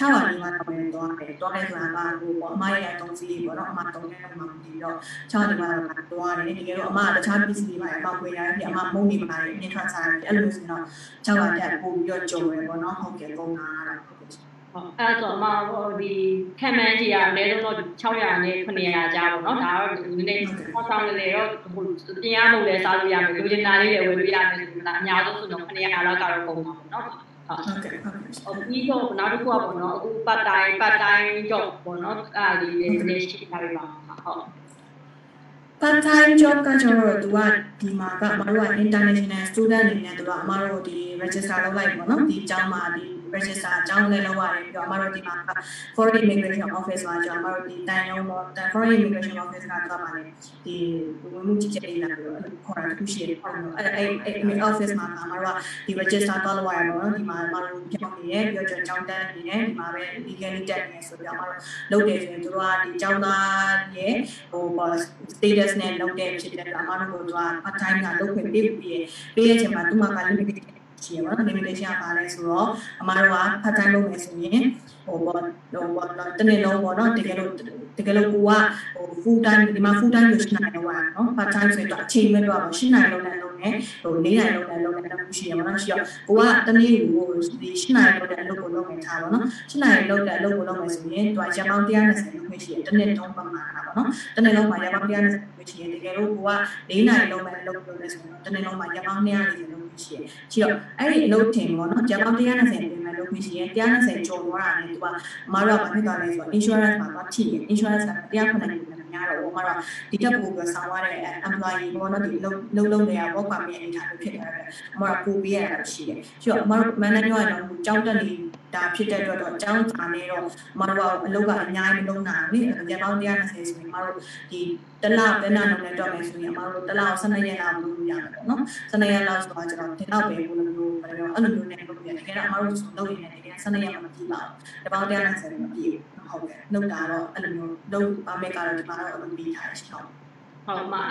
6ပါးလေးကတော့ပဲသွားတယ်သွားတယ်ဆိုတာကဟိုပေါ့အမရဲ့အတုံးစီးပေါ့နော်အမတုံးတဲ့မှာပြီးတော့6လေးပါတော့သွားတယ်တကယ်တော့အမတခြား PC တွေပါအမဝယ်ရတယ်အမမုန်းနေပါတယ် influencer တွေအဲ့လိုဆိုတော့6ပါးတက်ပို့ပြီးတော့ကြုံရပေါ့နော်ဟုတ်ကဲ့ပုံနာတာဟုတ်ကဲ့ဟုတ်အဲ့တော့မဟိုဒီခံမှန်းကြီးကအနည်းဆုံးတော့600နဲ့900ကြားပေါ့နော်ဒါတော့ဒီနေ့ပေါ်ဆောင်လေတော့ဟိုပြင်ရမလို့လဲစားလို့ရမယ်လူကျင်တာလေးတွေဝယ်လို့ရမယ်ဆိုတာအများဆုံးဆိုတော့900လောက်ကတော့ပုံပါပေါ့နော် ဟုတ်ကဲ့ဟုတ်ပြီးတော့နောက်တစ်ခုကပေါ့နော်အခု part time part time job ပေါ့နော်အဲ့ဒါလေးလည်းရှိထားပြီပါဟုတ် part time job ကကျတော့သူကဒီမှာကအမတို့က international student အနေနဲ့သူကအမတို့ဒီ register လုပ်လိုက်ပေါ့နော်ဒီအကြောင်းမှာဒီ register အကြောင်းလည်းလုပ်ရတယ်ပြီးတော့အမတို့ဒီမှာ foreign immigration office မှာကျွန်တော်တို့ဒီတန်ရုံပေါ့ foreign immigration office ကတော့ပါလေဒီဝင်မှုကြီးကြပ်နေတာပြီးတော့ခေါ်တာသူရှိတယ်ပေါ့နော်အဲ့အဲ့အဲ့ office မှာအမတို့ကဒီ register တော့လုပ်ရတယ်ပေါ့နော်ဒီမှာအမတို့ပြောင်းနေရပြီးတော့ကျွန်တော်ကြောင်းတန်းနေတယ်ဒီမှာပဲ legally တက်နေဆိုပြီးတော့အမတို့လုပ်တယ်ဆိုရင်တို့ကဒီကြောင်းသားရဲ့ဟို status နဲ့လုပ်တဲ့ဖြစ်တဲ့အမတို့က part time ကလုပ်ခွင့်ပေးပြီးပေးရတဲ့အချိန်မှာသူမှက limited ရှိရပါတော့ limitation ကပါလဲဆိုတော့အမားတို့က part time လုပ်မယ်ဆိုရင်ဟိုပေါ့ဟိုပေါ့တနေ့လုံးပေါ့နော်တကယ်လို့တကယ်လို့ကိုကဟို full time ဒီမှာ full time လို့ရှိနိုင်တော့ပါနော် part time ဆိုတော့အချိန်မဲ့တော့ရှင်းနိုင်လို့လည်းလုပ်နေဟို၄နိုင်လို့လည်းလုပ်နေတော့ရှိရပါတော့ရှိတော့ကိုကတနေ့ကိုဒီရှင်းနိုင်လို့လည်းအလုပ်ကိုလုပ်နေထားပါတော့ရှင်းနိုင်လို့လည်းအလုပ်ကိုလုပ်မယ်ဆိုရင်သူကရပောင်း120လုပ်ခွင့်ရှိတယ်တနေ့တုံးပမာဏပါနော်တနေ့လုံးမှာရပောင်း120လုပ်ခွင့်ရှိရင်တကယ်လို့ကိုက၄နိုင်လုံးပဲလုပ်လို့လဲဆိုတော့တနေ့လုံးမှာရပောင်း240လုပ်ခွင့် ရှိတယ်ရှိတော့အဲ့ဒီအလုပ်ထင်ပေါ့နော်ရပောင်း120ပြင်မဲ့လုပ်ခွင့်ရှိရင်120ကျော်သွားတာနဲ့သူကအမားတို့ကဘာဖြစ်သွားလဲဆိုတော့ insurance မှာသွားထိတယ် insurance က190ပြင်များတော့အမားတို့ဒီတက်ပို့ပြီးဆောင်ရတဲ့ employee ပေါ့နော်ဒီလုံးလုံးလုံးတွေက work permit အနေထားမျိုးဖြစ်သွားတယ်အမားတို့ပို့ပေးရတာရှိတယ်ရှိတော့အမားတို့ manager ကတော့ကြောင်းတက်နေ တာဖြစ်တဲ့အတွက်တော့အကြောင်းစာနဲ့တော့မတော်ကအလုပ်ကအများကြီးမလုပ်နိုင်ဘူးလေ။ကြပေါင်း120ဆိုရင်မတော်ဒီတလောက်ပဲနာလုံးနဲ့တော့မယ်ဆိုရင်မတော်တလောက်12ရက်လောက်လုပ်ရမှာပေါ့နော်။12ရက်လောက်ဆိုတော့ကျွန်တော်ဒီလောက်ပဲဘယ်လိုမျိုးဘယ်လိုအဲ့လိုမျိုးနဲ့လုပ်ရတယ်။တကယ်တော့မတော်ဆိုလုပ်ရင်လည်းတကယ်12ရက်မှမကြည့်ပါဘူး။တပေါင်း120မကြည့်ဘူး။ဟုတ်ကဲ့။လုပ်တာတော့အဲ့လိုမျိုးလုပ်ပါမယ်ကတော့ဒီမှာတော့အလုပ်ပြီးထားရှိတော့ ဟုတ်မှာ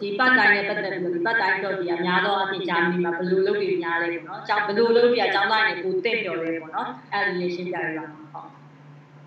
ဒီပတ်တိုင်းနဲ့ပတ်သက်ပြီးဒီပတ်တိုင်းတော့ဒီအများသောအပြင်ဂျာမနီမှာဘယ်လိုလုပ်ပြီးများလဲပေါ့နော်။ကျောင်းဘယ်လိုလုပ်ပြီးအကျောင်းသားတွေကိုတင့်ပြော်လဲပေါ့နော်။အဲ့ဒီရှင်းပြရအောင်ဟုတ်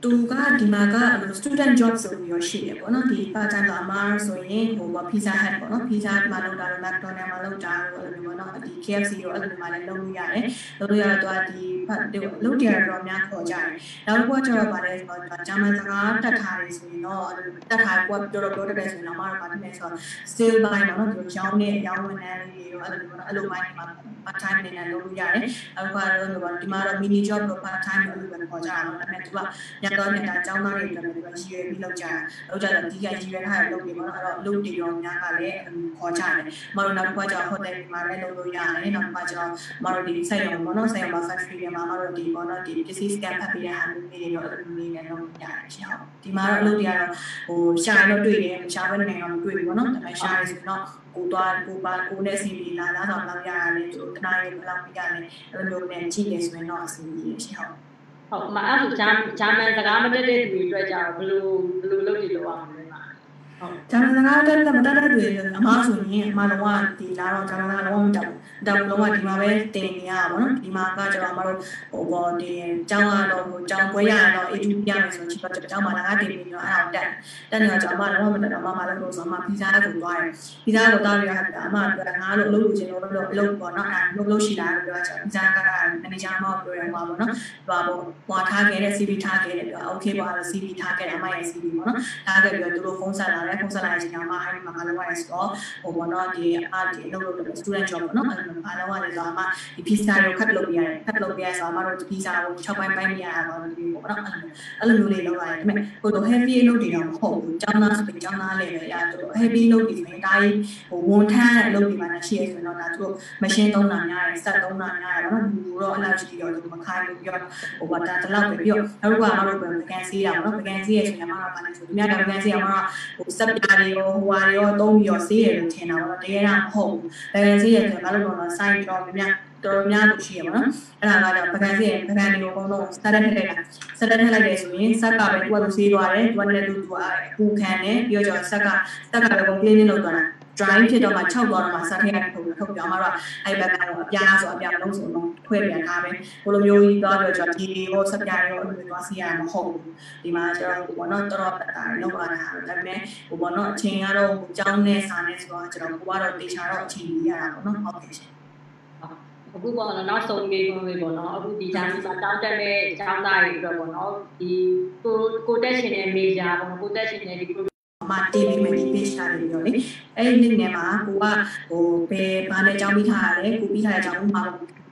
သူကဒီမှာက student job ဆိုပြီးရရှိတယ်ပေါ့နော်ဒီ part time တော့အမားဆိုရင်ဟိုပေါ့ pizza hut ပေါ့နော် pizza hut မှာလုပ်တာတော့ McDonald မှာလုပ်တာတော့အဲ့လိုမျိုးပေါ့နော်ဒီ KFC ရောအဲ့လိုမျိုးမှာလည်းလုပ်လို့ရတယ်လုပ်လို့ရတော့ဒီဖတ်ဒီလုပ်တယ်တော့များခေါ်ကြတယ်နောက်တစ်ခုကကျတော့ဗာလဲဆိုတော့ဂျာမန်စကားတက်ထားတယ်ဆိုရင်တော့အဲ့လိုတက်ထားကိုကပြောတော့ပြောတတ်တယ်ဆိုရင်တော့အမားတို့ဗာဖြစ်နေဆိုတော့ still buy ပေါ့နော်ဒီရောင်းနေရောင်းဝင်နေလေးတွေရောအဲ့လိုမျိုးအဲ့လိုပိုင်းမှာ part time နေနဲ့လုပ်လို့ရတယ်နောက်တစ်ခုကတော့ဒီမှာတော့ mini job တော့ part time လို့ပဲခေါ်ကြတာပေါ့ဒါပေမဲ့သူကညတော့ညတာကျောင်းသားတွေအတွက်လည်းရည်ရွယ်ပြီးလုပ်ကြတာလုပ်ကြတော့ဒီကရည်ရွယ်ထားတဲ့လုပ်တွေပေါ့နော်အဲ့တော့လုပ်တွေရောများကလည်းခေါ်ကြတယ်မတို့နောက်တစ်ခါကျတော့ hotel တွေမှာလည်းလုပ်လို့ရတယ်နောက်တစ်ခါကျတော့မတို့ဒီစိုက်ရုံပေါ့နော်စိုက်ရုံမှာ factory တွေမှာမတို့ဒီပေါ့နော်ဒီပစ္စည်း scan ဖတ်ပေးတဲ့ဟာမျိုးတွေရောအဲ့လိုမျိုးနဲ့လုပ်ရတယ်ရှင်းအောင်ဒီမှာတော့အလုပ်တွေကတော့ဟိုရှာရင်တော့တွေ့တယ်မရှာဘဲနေတော့မတွေ့ဘူးပေါ့နော်ဒါပေမဲ့ရှာရဆိုတော့ကိုသွားကိုပါကိုနဲ့စီပြီးလာလာတော့လောက်ရရတယ်သူတနားရီဘယ်လောက်ပြရတယ်အဲ့လိုမျိုးနဲ့ကြည့်နေဆိုရင်တော့အဆင်ပြေရှင်းအောင် ဟုတ်မှာအဲ့ဒါဂျာဂျာမန်စကားမတက်တဲ့သူတွေအတွက်ကြတော့ဘယ်လိုဘယ်လိုလုပ်ကြည့်လို့အောင်လဲမှာဟုတ်ဂျာမန်စကားတက်တက်မတက်တဲ့တွေအမားဆိုရင်အမားလုံးဝဒီလာတော့ဂျာမန်စကားလုံးဝမတက်ဘူး ဒါလုံးဝဒီမှာပဲတင်နေရပါဘောနော်ဒီမှာကကျွန်တော်အမားတို့ဟိုဘောဒီကျောင်းကတော့ဟိုကျောင်းပွဲရတော့ A2 ပြမယ်ဆိုတော့ချစ်တော့ကျောင်းမှာလည်းငါတင်ပြီးတော့အဲ့ဒါတက်တက်နေတော့ကျွန်တော်အမလုံးဝမတက်တော့မမလည်းလို့ဆိုတော့အမဗီဇာကိုသွားတယ်ဗီဇာကိုသွားပြီးတော့အမပြောငါတို့အလုပ်လုပ်ချင်လို့လို့အလုပ်ပေါ့နော်အဲ့လုပ်လို့ရှိတာလို့ပြောချင်ဗီဇာကကမန်နေဂျာမောပြောရမှာပေါ့နော်ဟိုဘောပွာထားခဲ့တဲ့ CV ထားခဲ့တယ်ပြော okay ပေါ့အဲ့ CV ထားခဲ့တယ်အမရဲ့ CV ပေါ့နော်ထားခဲ့ပြီးတော့သူတို့ဖုန်းဆက်လာတယ်ဖုန်းဆက်လာတဲ့အချိန်မှာအဲ့ဒီမှာငါလုံးဝရဆိုတော့ဟိုပေါ့နော်ဒီအဒီအလုပ်လုပ်တဲ့ student job ပေါ့နော်အဲ့လိုငါလုံးဝလည်းဆိုတော့အမဒီ visa ကိုခတ်လုပ်ပြရတယ်ခတ်လုပ်ပြရဆိုတော့အမတို့ visa ကို6ပိုင်းပိုင်းပြရတာပေါ့ဒီပေါ့နော်အဲ့လိုမျိုးလေးလုပ်ရတယ်ဒါပေမဲ့ဟိုတော့ heavy လုပ်တွေတော့မဟုတ်ဘူးကျောင်းသားဆိုပြီးကျောင်းသားလေးပဲရတော့ heavy လုပ်တွေဆိုရင်ဒါကြီးဟိုဝန်ထမ်းအလုပ်တွေမှာရှိရဆိုတော့ဒါသူတို့ machine သုံးတာများတယ်စက်သုံးတာများတယ်ပေါ့နော်လူတော့အဲ့လောက်ရှိတော့သူမခိုင်းဘူးပြောဟိုဘာတာတလောက်ပဲပြောနောက်ကမတို့ပဲ vacancy ရပါတော့ vacancy ရဆိုရင်မတော့ဘာလဲဆိုဒီများတော့ vacancy ကမတော့ဟိုစက်ပြားတွေရောဟိုဟာတွေရောသုံးပြီးတော့ဆေးတယ်လို့ထင်တာပေါ့တကယ်တော့မဟုတ်ဘူး vacancy ရဆိုရင်ဘာလို့လဲဆိုတော့ sign တော့များတော်တော်များလို့ရှိရပါတော့အဲ့ဒါကတော့ပကံစီရဲ့ပကံတွေကိုအကုန်လုံးစတက်ထည့်လိုက်တာစတက်ထည့်လိုက်တယ်ဆိုရင်ဆက်ကပဲသူကသူဆေးသွားတယ်သူကလည်းသူကပူခံတယ်ပြီးတော့ဆက်ကဆက်ကပဲ cleaning လုပ်သွားတာ dry ဖြစ်တော့မှ6သွားတော့မှဆက်ထည့်ရတယ်ထုတ်ထုတ်ပြောင်းတော့အဲ့ဘက်ကတော့အပြားဆိုအပြားလုံးစုံလုံးခွဲပြန်ထားပဲဘလိုမျိုးကြီးသွားပြီးတော့ဒီရောဆက်ပြရောအဲ့လိုသွားစီရမှာမဟုတ်ဘူးဒီမှာကျတော့ဘောနော်တော်တော်ပတ်တာလောက်လာတာဒါပေမဲ့ဟိုဘောနော်အချိန်ကတော့ကြောင်းနဲ့စာနဲ့ဆိုတော့ကျွန်တော်ကိုကတော့တေချာတော့အချိန်ကြီးရတာပေါ့နော်ဟုတ်ကဲ့ရှင်အခုပေါ့နော်နောက်ဆုံးလေးပုံလေးပေါ့နော်အခုဒီဂျာမနီမှာတောင်းတက်တဲ့ကျောင်းသားတွေအတွက်ပေါ့နော်ဒီကိုကိုတက်ရှင်တဲ့ major ပေါ့နော်ကိုတက်ရှင်တဲ့ဒီ program မှာတင်ပြီးမယ်ဒီ page ထားတယ်ပြောလေအဲ့ဒီ link ထဲမှာကိုကဟိုဘယ်ဘာနဲ့အကြောင်းပြီးထားရတယ်ကိုပြီးထားတဲ့အကြောင်းဥပမာ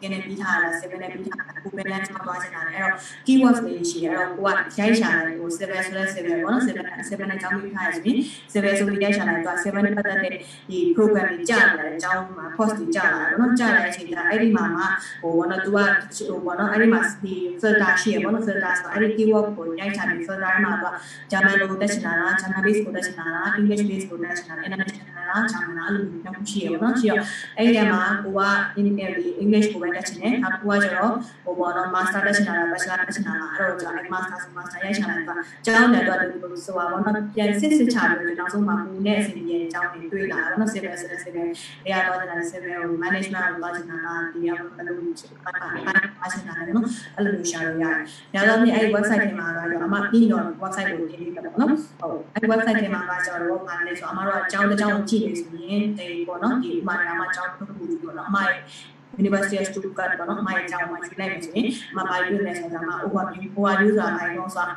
ကင်းနဲ့ပြီးထားရတာ7နဲ့ပြီးထားတာကိုပဲလမ်းချသွားချင်တာလေအဲ့တော့ keywords တွေရှိတယ်အဲ့တော့ကိုကရိုက်ရှာတယ်ဟို7ဆိုလဲ7ပေါ့နော်7 7နဲ့အကြောင်းပြီးထားရဆိုရင်7ဆိုပြီးရိုက်ရှာတယ်သူက7နဲ့ပတ်သက်တဲ့ဒီ program တွေကြာလာတယ်အကြောင်းမှာ post တွေကြာလာတယ်ပေါ့နော်ကြာလာတဲ့အချိန်ကျအဲ့ဒီမှာမှဟိုဘောနော် तू ကဟိုဘောနော်အဲ့ဒီမှာဒီ filter ရှိရပေါ့နော် filter ဆိုအဲ့ဒီ keyword ကိုရိုက်ထားပြီး filter မှာသူက German ကိုတက်ချင်တာလား German base ကိုတက်ချင်တာလား English base ကိုတက်ချင်တာလား international လားဂျာမန်လားအဲ့လိုမျိုးနှစ်ခုရှိရပါတော့ရှိတော့အဲ့ဒီမှာကိုက English ကိုပဲတက်ချင်တယ်နောက်ကိုကကျတော့ဟိုပေါ့နော် master တက်ချင်တာလား bachelor တက်ချင်တာလားအဲ့တော့ကျွန်တော် master ဆို master ရိုက်ချင်တာကကျောင်းတယ်တော့ဒီလိုဆိုပါတော့ပြန်စစ်စစ်ချပြီးတော့နောက်ဆုံးမှာကိုနဲ့အစီအစဉ်အကြောင်းတွေတွေ့လာတော့နော် civil civil civil တွေကတော့ဒါ civil management ကိုလာချင်တာလားဒီရောက်ဘယ်လိုချင်တာလဲအားချင်တာလဲနော်အဲ့လိုမျိုးရှာလို့ရတယ်။ဒါတော့ဒီအဲ့ website ထဲမှာကတော့အမပြီးတော့ website ကိုတင်ပြီးတော့နော်။ဟုတ်အဲ့ website ထဲမှာကကျတော့ဘာလဲဆိုတော့အမတို့အကြောင်းတစ်ကြောင်းကြည့်နေဆိုရင်ဒီပေါ့နော်ဒီဥမာနာမအကြောင်းတစ်ခုပေါ့နော်အမရဲ့ University of Stuttgart ပေါ့နော်အမရဲ့အကြောင်းမှာယူလိုက်မယ်ဆိုရင်အမပါရွေးမယ်ဆိုတာမှာ overview overview ဆိုတာဘာလဲဆိုတော့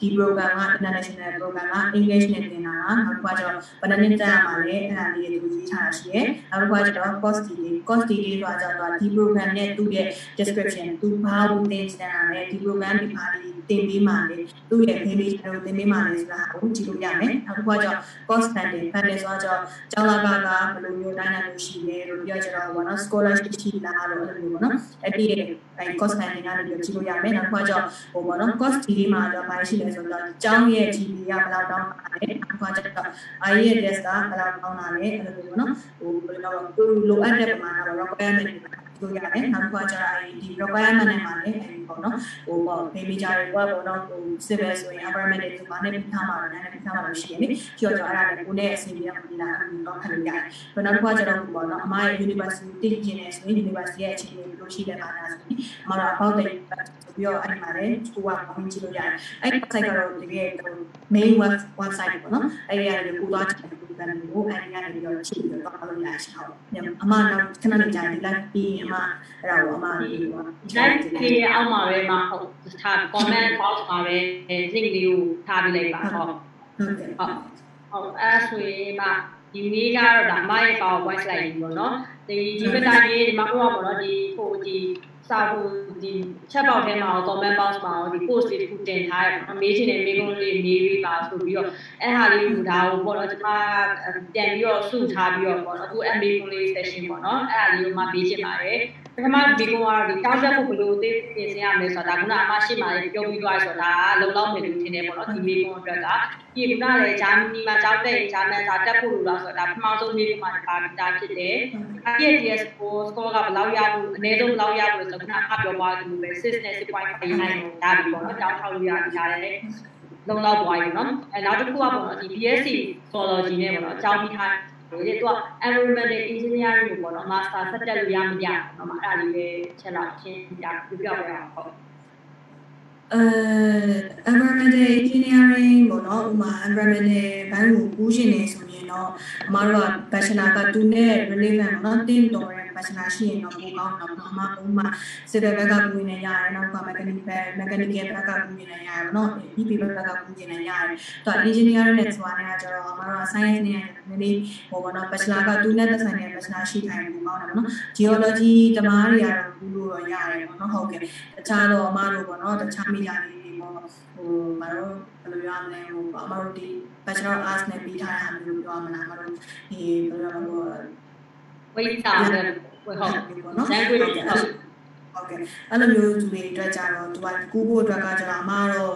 ဒီ program က international program က English နဲ့သင်တာကနောက်တစ်ခါကျတော့ဘယ်နှစ်နှစ်ကြာမှာလဲအဲ့ဒါလေးကိုရေးထားတာရှိရဲ့နောက်တစ်ခါကျတော့ cost delay cost delay ဆိုတာကျတော့ဒီ program နဲ့သူ့ရဲ့ description သူဘာလို့သင်ချင်တာလဲဒီ program ဒီဘာလေးသင်ပေးမှာလဲသူ့ရဲ့ page ကိုသင်ပေးမှာလဲဆိုတာကိုကြည့်လို့ရမယ်နောက်တစ်ခါကျတော့ cost funding funding ဆိုတာကျတော့ကျောင်းလာကကဘယ်လိုမျိုးတိုင်းနိုင်လို့ရှိလဲလို့ပြောကြတော့ဘောနော် scholarship ရှိလားလို့အဲ့လိုမျိုးပေါ့နော်အဲ့ဒီအဲ cost funding ကနေပြီးကြည့်လို့ရမယ်နောက်တစ်ခါကျတော့ဟိုဘောနော် cost delay မှာတော့ဘာရှိလဲဆိုတော့ကျောင်းရဲ့ GP ကဘယ်လောက်တောင်းတာလဲနောက်တစ်ခါကျတော့ I ရဲ့ test ကဘယ်လောက်တောင်းတာလဲအဲ့လိုမျိုးပေါ့နော်ဟိုဘယ်လိုလဲကိုလိုအပ်တဲ့ပမာဏတော့ requirement တွေလို့ရတယ်နောက်တစ်ခါကျတော့ဒီ requirement နဲ့မှာလည်းအဲဒီပေါ့နော်ဟိုပေါ့ baby ကြတယ်ပေါ့ပေါ့နော်ဟို civil ဆိုရင် environment တွေဆိုဘာနဲ့ပြီးထားမှာလဲနဲ့ပြီးထားမှာလို့ရှိရင်လေကျော်ကျော်အဲ့ဒါလည်းကိုနဲ့အစီအစဉ်နဲ့လာပြီးတော့ခက်လို့ရတယ်။နောက်တစ်ခါကျတော့ပေါ့နော်အမရဲ့ university တည်ကျင်နေဆိုရင် university ရဲ့အခြေအနေဘယ်လိုရှိလဲပါလားဆိုရင်အမတို့ about the ဆို ပြီးတော့အဲ့ဒီမှာလည်းကိုကဝင်ကြည့်လို့ရတယ်။အဲ့ဒီ website ကတော့တကယ် main web website ပေါ့နော်။အဲ့ဒီကနေကိုသွားကြည့်တယ်ကိုကနေကိုအဲ့ဒီကနေပြီးတော့ကြည့်ပြီးတော့တော့လို့ရရှိအောင်။အမနောက်ခဏနေကြာဒီ live ပြီးအမအဲ့ဒါကိုအမဒီ live ကြီးအောက်မှာပဲမဟုတ်ထား comment box မှာပဲ link လေးကိုထားပေးလိုက်ပါဟုတ်ဟုတ်ကဲ့ဟုတ်ဟုတ်အဲ့ဆိုရင်မှဒီနေ့ကတော့ဒါအမရဲ့ PowerPoint slide ကြီးပေါ့နော်ဒီဒီမတိုင်ကြီးဒီမှာတော့ပေါ့နော်ဒီဟိုဒီစာဖို့ဒီ chat box ထဲမှာရော comment box မှာရောဒီ post လေးတစ်ခုတင်ထားရအမေးချင်တဲ့မိကုန်းလေးမေးပြီးပါဆိုပြီးတော့အဲ့ဟာလေးကိုဒါကိုပေါ့နော်ကျွန်မပြန်ပြီးတော့စုထားပြီးတော့ပေါ့နော်အခု MA ကုန်းလေး session ပေါ့နော်အဲ့ဟာလေးကိုမှပေးချင်ပါတယ် ပထမဒီကောင်ကတော့ဒီတောင်းချက်ဖို့ဘယ်လိုသိပြင်ဆင်ရမလဲဆိုတာဒါကအမရှိမှလည်းပြောပြီးသွားဆိုတာဒါလုံလောက်မယ်လို့ထင်တယ်ပေါ့နော်ဒီမိကုန်းအတွက်ကဒီကလည်းဂျာမနီမှာကြောက်တဲ့ဂျာမန်စာတက်ဖို့လို့လားဆိုတာဒါပထမဆုံးမိကုန်းမှာပါတာဖြစ်တယ်။ IELTS score score ကဘယ်လောက်ရဖို့အနည်းဆုံးဘယ်လောက်ရဖို့ဆိုတော့ခုနကပြောသွားတယ်လို့ပဲ 6နဲ့6.5နိုင်ဒါပြီပေါ့နော်တောင်းထောက်လို့ရတယ်လုံလောက်သွားပြီနော်အဲနောက်တစ်ခုကပေါ့နော်ဒီ BSc Zoology နဲ့ပေါ့နော်အကြောင်းပြီးထား တယ်သူက environmental engineering ကိုပေါ့နော် master ဆက်တက်လို့ရမရအောင်နော်အဲ့ဒါလေးပဲချက်လောက်ချင်းပြပြပြပြအောင်ဟုတ်အဲ environmental engineering ပေါ့နော်ဥမာ environmental ဘိုင်းကိုကူးရှင်နေဆိုရင်တော့အမတို့က bachelor ကသူနဲ့ relevant ပေါ့နော်တင်းတော်တဲ့ bachelor ရှိရင်တော့ပိုကောင်းတော့အမဥမာ civil ဘက်ကကူးနေရတယ်နောက်က mechanical mechanical ဘက်ကကူးနေရတယ်ပေါ့နော် EP ဘက်ကကူးနေရတယ်သူက engineering နဲ့ဆိုတာနဲ့ကျတော့အမတို့က science နဲ့နည်းနည်းဟိုပေါ့နော် bachelor ကသူနဲ့သက်ဆိုင်တဲ့ bachelor ရှိခိုင်းပိုကောင်းတယ်ပေါ့နော် geology တမားတွေကတော့ကူးလို့တော့ရတယ်ပေါ့နော်ဟုတ်ကဲ့တခြားတော့အမတို့ပေါ့နော်တခြား media တွေပေါ့ဟိုမတို့ဘယ်လိုပြောရမလဲဟိုအမတို့ဒီ Bachelor of Arts နဲ့ပြီးထားတာမျိုးပြောမလားအမတို့ဒီဘယ်လိုလဲဟို ဝိတာပဲဟုတ်ဟုတ်ပေါ့နော် language ဟုတ်ဟုတ်ကဲ့အဲ့လိုမျိုးသူတွေအတွက်ကြတော့သူကကူးဖို့အတွက်ကကြတော့အမတော့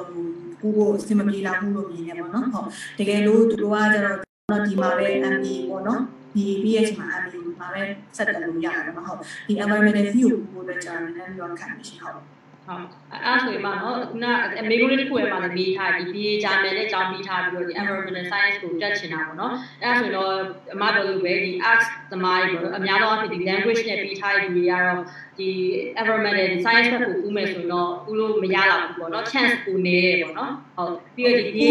ကူးဖို့အဆင်မပြေလောက်ဘူးလို့မြင်နေပေါ့နော်ဟုတ်တကယ်လို့သူတို့ကကြတော့တော့ဒီမှာပဲ MB ပေါ့နော်ဒီ PH မှာ MB မှာပဲဆက်တက်လို့ရတယ်ပေါ့ဟုတ်ဒီ environmental view ကိုပို့အတွက်ကြတော့လည်းပြီးတော့ခံနေရှင်ဟုတ် ဟုတ်အဲ့ဆိုရင်မနော်ခုနအမေကိုလေးတစ်ခုရဲ့မှာလည်းပြီးထားဒီ BA ဂျာနယ်နဲ့ကြောင်းပြီးထားပြီးတော့ဒီ environmental science ကိုတက်ချင်တာပေါ့နော်အဲ့ဆိုရင်တော့အမပြောလို့ပဲဒီ arts သမားတွေပေါ့နော်အများသောအားဖြင့်ဒီ language နဲ့ပြီးထားတဲ့လူတွေကတော့ဒီ environmental science ဘက်ကိုကူးမယ်ဆိုရင်တော့ကူးလို့မရတော့ဘူးပေါ့နော် chance ကိုနေတယ်ပေါ့နော်ဟုတ်ပြီးတော့ဒီ BA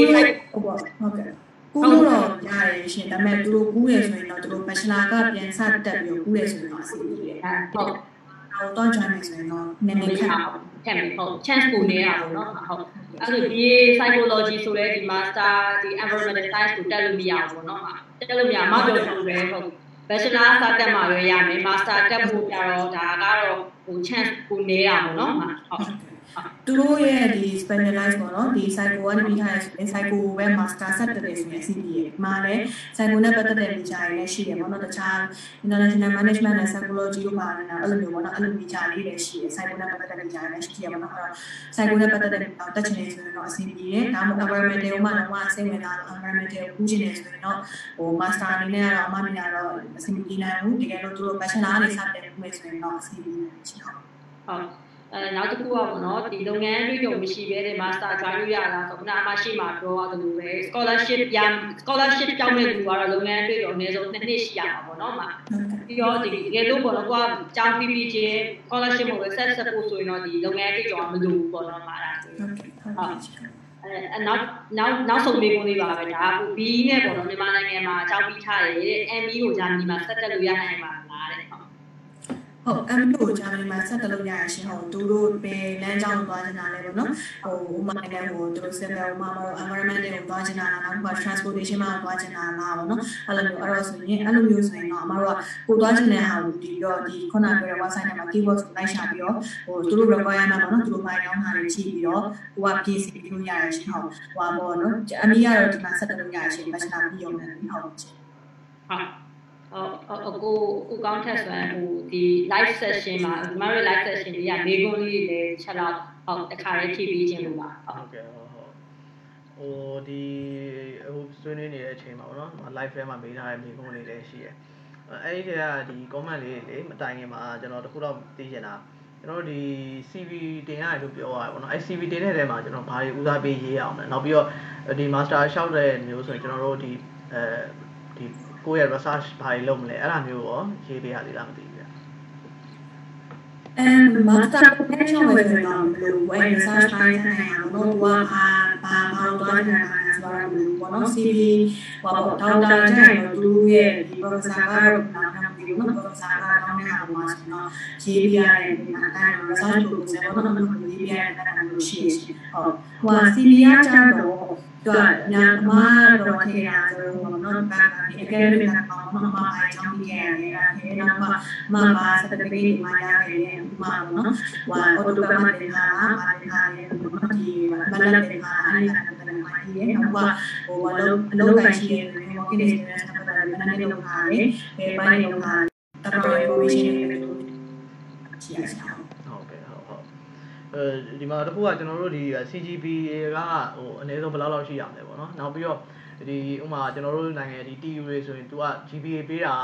ဟုတ်ပါဟုတ်ကဲ့ကူးလို့တော့ရတယ်ရှင်ဒါပေမဲ့သူတို့ကူးရဆိုရင်တော့သူတို့ bachelor ကပြန်စတက်ပြီးကူးရဆိုရင်တော့အဆင်ပြေတယ်ဟုတ်တော့တော့ join မယ်ဆိုရင်တော့နည်းနည်းခက်ပါဘူး ခံပြီဟုတ် chance ကိုနေရပါတော့ဟုတ်အဲ့လိုဒီ psychology ဆိုလဲဒီ master ဒီ environmental science ကိုတက်လို့မရဘူးပေါ့နော်တက်လို့မရမပြောလို့ပဲဟုတ် bachelor စတက်မှာပဲရမယ် master တက်ဖို့ကြတော့ဒါကတော့ဟို chance ကိုနေရပါတော့ဟုတ် သူတို့ရဲ့ဒီ specialize ပေါ့နော်ဒီ psycho ကနေပြီးထားရဆိုရင် psycho ပဲ master ဆက်တယ်ဆိုရင် CP ရဲ့မှာလည်း psycho နဲ့ပတ်သက်တဲ့ feature တွေလည်းရှိတယ်ပေါ့နော်တခြား international management နဲ့ psychology တို့ပါနေတာအဲ့လိုမျိုးပေါ့နော်အဲ့လို feature လေးလည်းရှိတယ် psycho နဲ့ပတ်သက်တဲ့ feature တွေလည်းရှိတယ်ပေါ့နော်အဲ့တော့ psycho နဲ့ပတ်သက်တဲ့တက်ချင်နေဆိုရင်တော့အဆင်ပြေတယ်ဒါမှမဟုတ် environmental ကိုမှတော့အဆင်ဝင်လာတော့ environmental ကိုကူးချင်နေဆိုရင်တော့ဟို master အနေနဲ့ကတော့အမှန်တရားတော့အဆင်ပြေနိုင်ဘူးတကယ်လို့သူတို့ bachelor ကနေစတင်မှုဆိုရင်တော့အဆင်ပြေနိုင်ချင်ဟုတ်ဟုတ် အဲနောက်တစ်ခုကပေါ့နော်ဒီလုပ်ငန်းတွေကြုံမရှိဘဲတဲ့ master ကျွမ်းလို့ရတာဆိုခုနအမရှိမှာပြောရတယ်လို့ပဲ scholarship ရ scholarship ကြောင်းတဲ့လူကတော့လုပ်ငန်းတွေကြုံအနည်းဆုံးနှစ်နှစ်ရှိရမှာပေါ့နော်မှာပြီးတော့ဒီတကယ်လို့ပေါ့နော်ကိုကကျောင်းပြီးပြီးချင်း scholarship ကိုပဲ set set ဖို့ဆိုရင်တော့ဒီလုပ်ငန်းတွေကြုံမလို့ပေါ့နော်မှာဒါဆိုဟုတ်ကဲ့ဟုတ်ကဲ့အဲနောက်နောက်နောက်ဆုံးလေးပုံလေးပါပဲဒါက B နဲ့ပေါ့နော်မြန်မာနိုင်ငံမှာအကြောင်းပြီးထားတယ် ME ကိုဂျာမနီမှာဆက်တက်လို့ရနိုင်ပါလားတဲ့ဟုတ် ဟုတ်အမ်တို့ဂျာမနီမှာဆက်တလို့ရရရှင်ဟုတ်သူတို့ပဲလမ်းကြောင်းသွားနေတာလဲပေါ့နော်ဟိုဥမာနိုင်ငံကိုသူတို့စက်ပဲဥမာတော့ environment တွေကိုသွားချင်တာလားနောက်က transportation မှာသွားချင်တာလားပေါ့နော်အဲ့လိုမျိုးအဲ့တော့ဆိုရင်အဲ့လိုမျိုးဆိုရင်တော့အမတို့ကကိုသွားချင်တဲ့ဟာကိုဒီတော့ဒီခုနကပြောတဲ့ website ထဲမှာ keywords ကိုလိုက်ရှာပြီးတော့ဟိုသူတို့ requirement ပေါ့နော်သူတို့ပိုင်းအောင်တာတွေကြည့်ပြီးတော့ကိုကပြင်ဆင်ပြီးလို့ရရရှင်ဟုတ်ဟိုပါပေါ့နော်အမီကတော့ဒီမှာဆက်တလို့ရရရှင် bachelor ပြီးအောင်တယ်ဟုတ်ဟုတ် အော်ကိုကိုကောင်းထက်ဆိုရင်ဟိုဒီ live session မှာဒီမှာ live session တွေကမေကွန်းလေးတွေလည်းချက်တော့ဟုတ်တခါလေးဖြည့်ပြီးခြင်းလို့ပါဟုတ်ဟုတ်ကဲ့ဟုတ်ဟုတ်ဟိုဒီဟိုဆွေးနွေးနေတဲ့အချိန်မှာပေါ့နော် live ထဲမှာမေးထားတဲ့မိကုန်းလေးလည်းရှိတယ်အဲ့ဒီထဲကဒီ comment လေးလေမတိုင်ခင်မှာကျွန်တော်တခုတော့သိချင်တာကျွန်တော်ဒီ CV တင်ရတယ်လို့ပြောရတယ်ပေါ့နော်အဲ CV တင်တဲ့ထဲမှာကျွန်တော်ဘာတွေဦးစားပေးရေးရအောင်လဲနောက်ပြီးတော့ဒီ master လျှောက်တဲ့မျိုးဆိုရင်ကျွန်တော်တို့ဒီအဲဒီ ကိုယ့်ရဲ့ research ဘာတွေလုပ်မလဲအဲ့ဒါမျိုးရောရေးပေးရသေးလားမသိဘူးဗျအဲမာစတာကိုရှောင်းဝယ်ဆိုတော့ဘယ်လိုဝယ် research တိုင်းဆိုင်ရာဘောဘာဘာဘာဘာတော့တယ်မှာဆိုတော့ဘောနော် CV ဘောတောင်းတကြရင်သူရဲ့ဒီ professor ကတော့နာမည်ပြီးတော့ professor ကတောင်းနေတာမှာဆိုတော့ရေးပြရတဲ့ဒီမှာအဲ research ကိုဆိုတော့တော့ရေးပြရတဲ့အဲ့လိုရှိရှိဟုတ်ဟို CV ကကြတော့သူကညာမတော့ထေရဆိုတော့နော်ဘာက academic ကတော့မမအိုင်ချောင်းပြရတယ်အဲနောက်မှမမ certificate မှာရတယ်မှာနော်ဟိုအော်တိုကမတင်တာပါတင်တာလေနော်ဒီမလတ်တင်တာအဲ့ဒါကလည်းမှာဒီရဲ့နောက်ကဟိုအလုံးအလုံးပိုင်းရှိတယ်ဒီမော်ကင်းနေတယ်ဆက်ပတ်တာလည်းနည်းနည်းလောက်ထားတယ်ဘယ်ပိုင်းလောက်ထားတော် တော်ရိုးရှင်းနေတယ်လို့ကြည့်ရအောင်ဟုတ်ကဲ့ဟုတ်ဟုတ်အဲဒီမှာတစ်ခုကကျွန်တော်တို့ဒီ CGP ကဟိုအနည်းဆုံးဘယ်လောက်လောက်ရှိရမလဲပေါ့နော်နောက်ပြီးတော့ဒီဥမာကျွန်တော်တို့နိုင်ငံဒီ TU တွေဆိုရင် तू က GPA ပေးတာ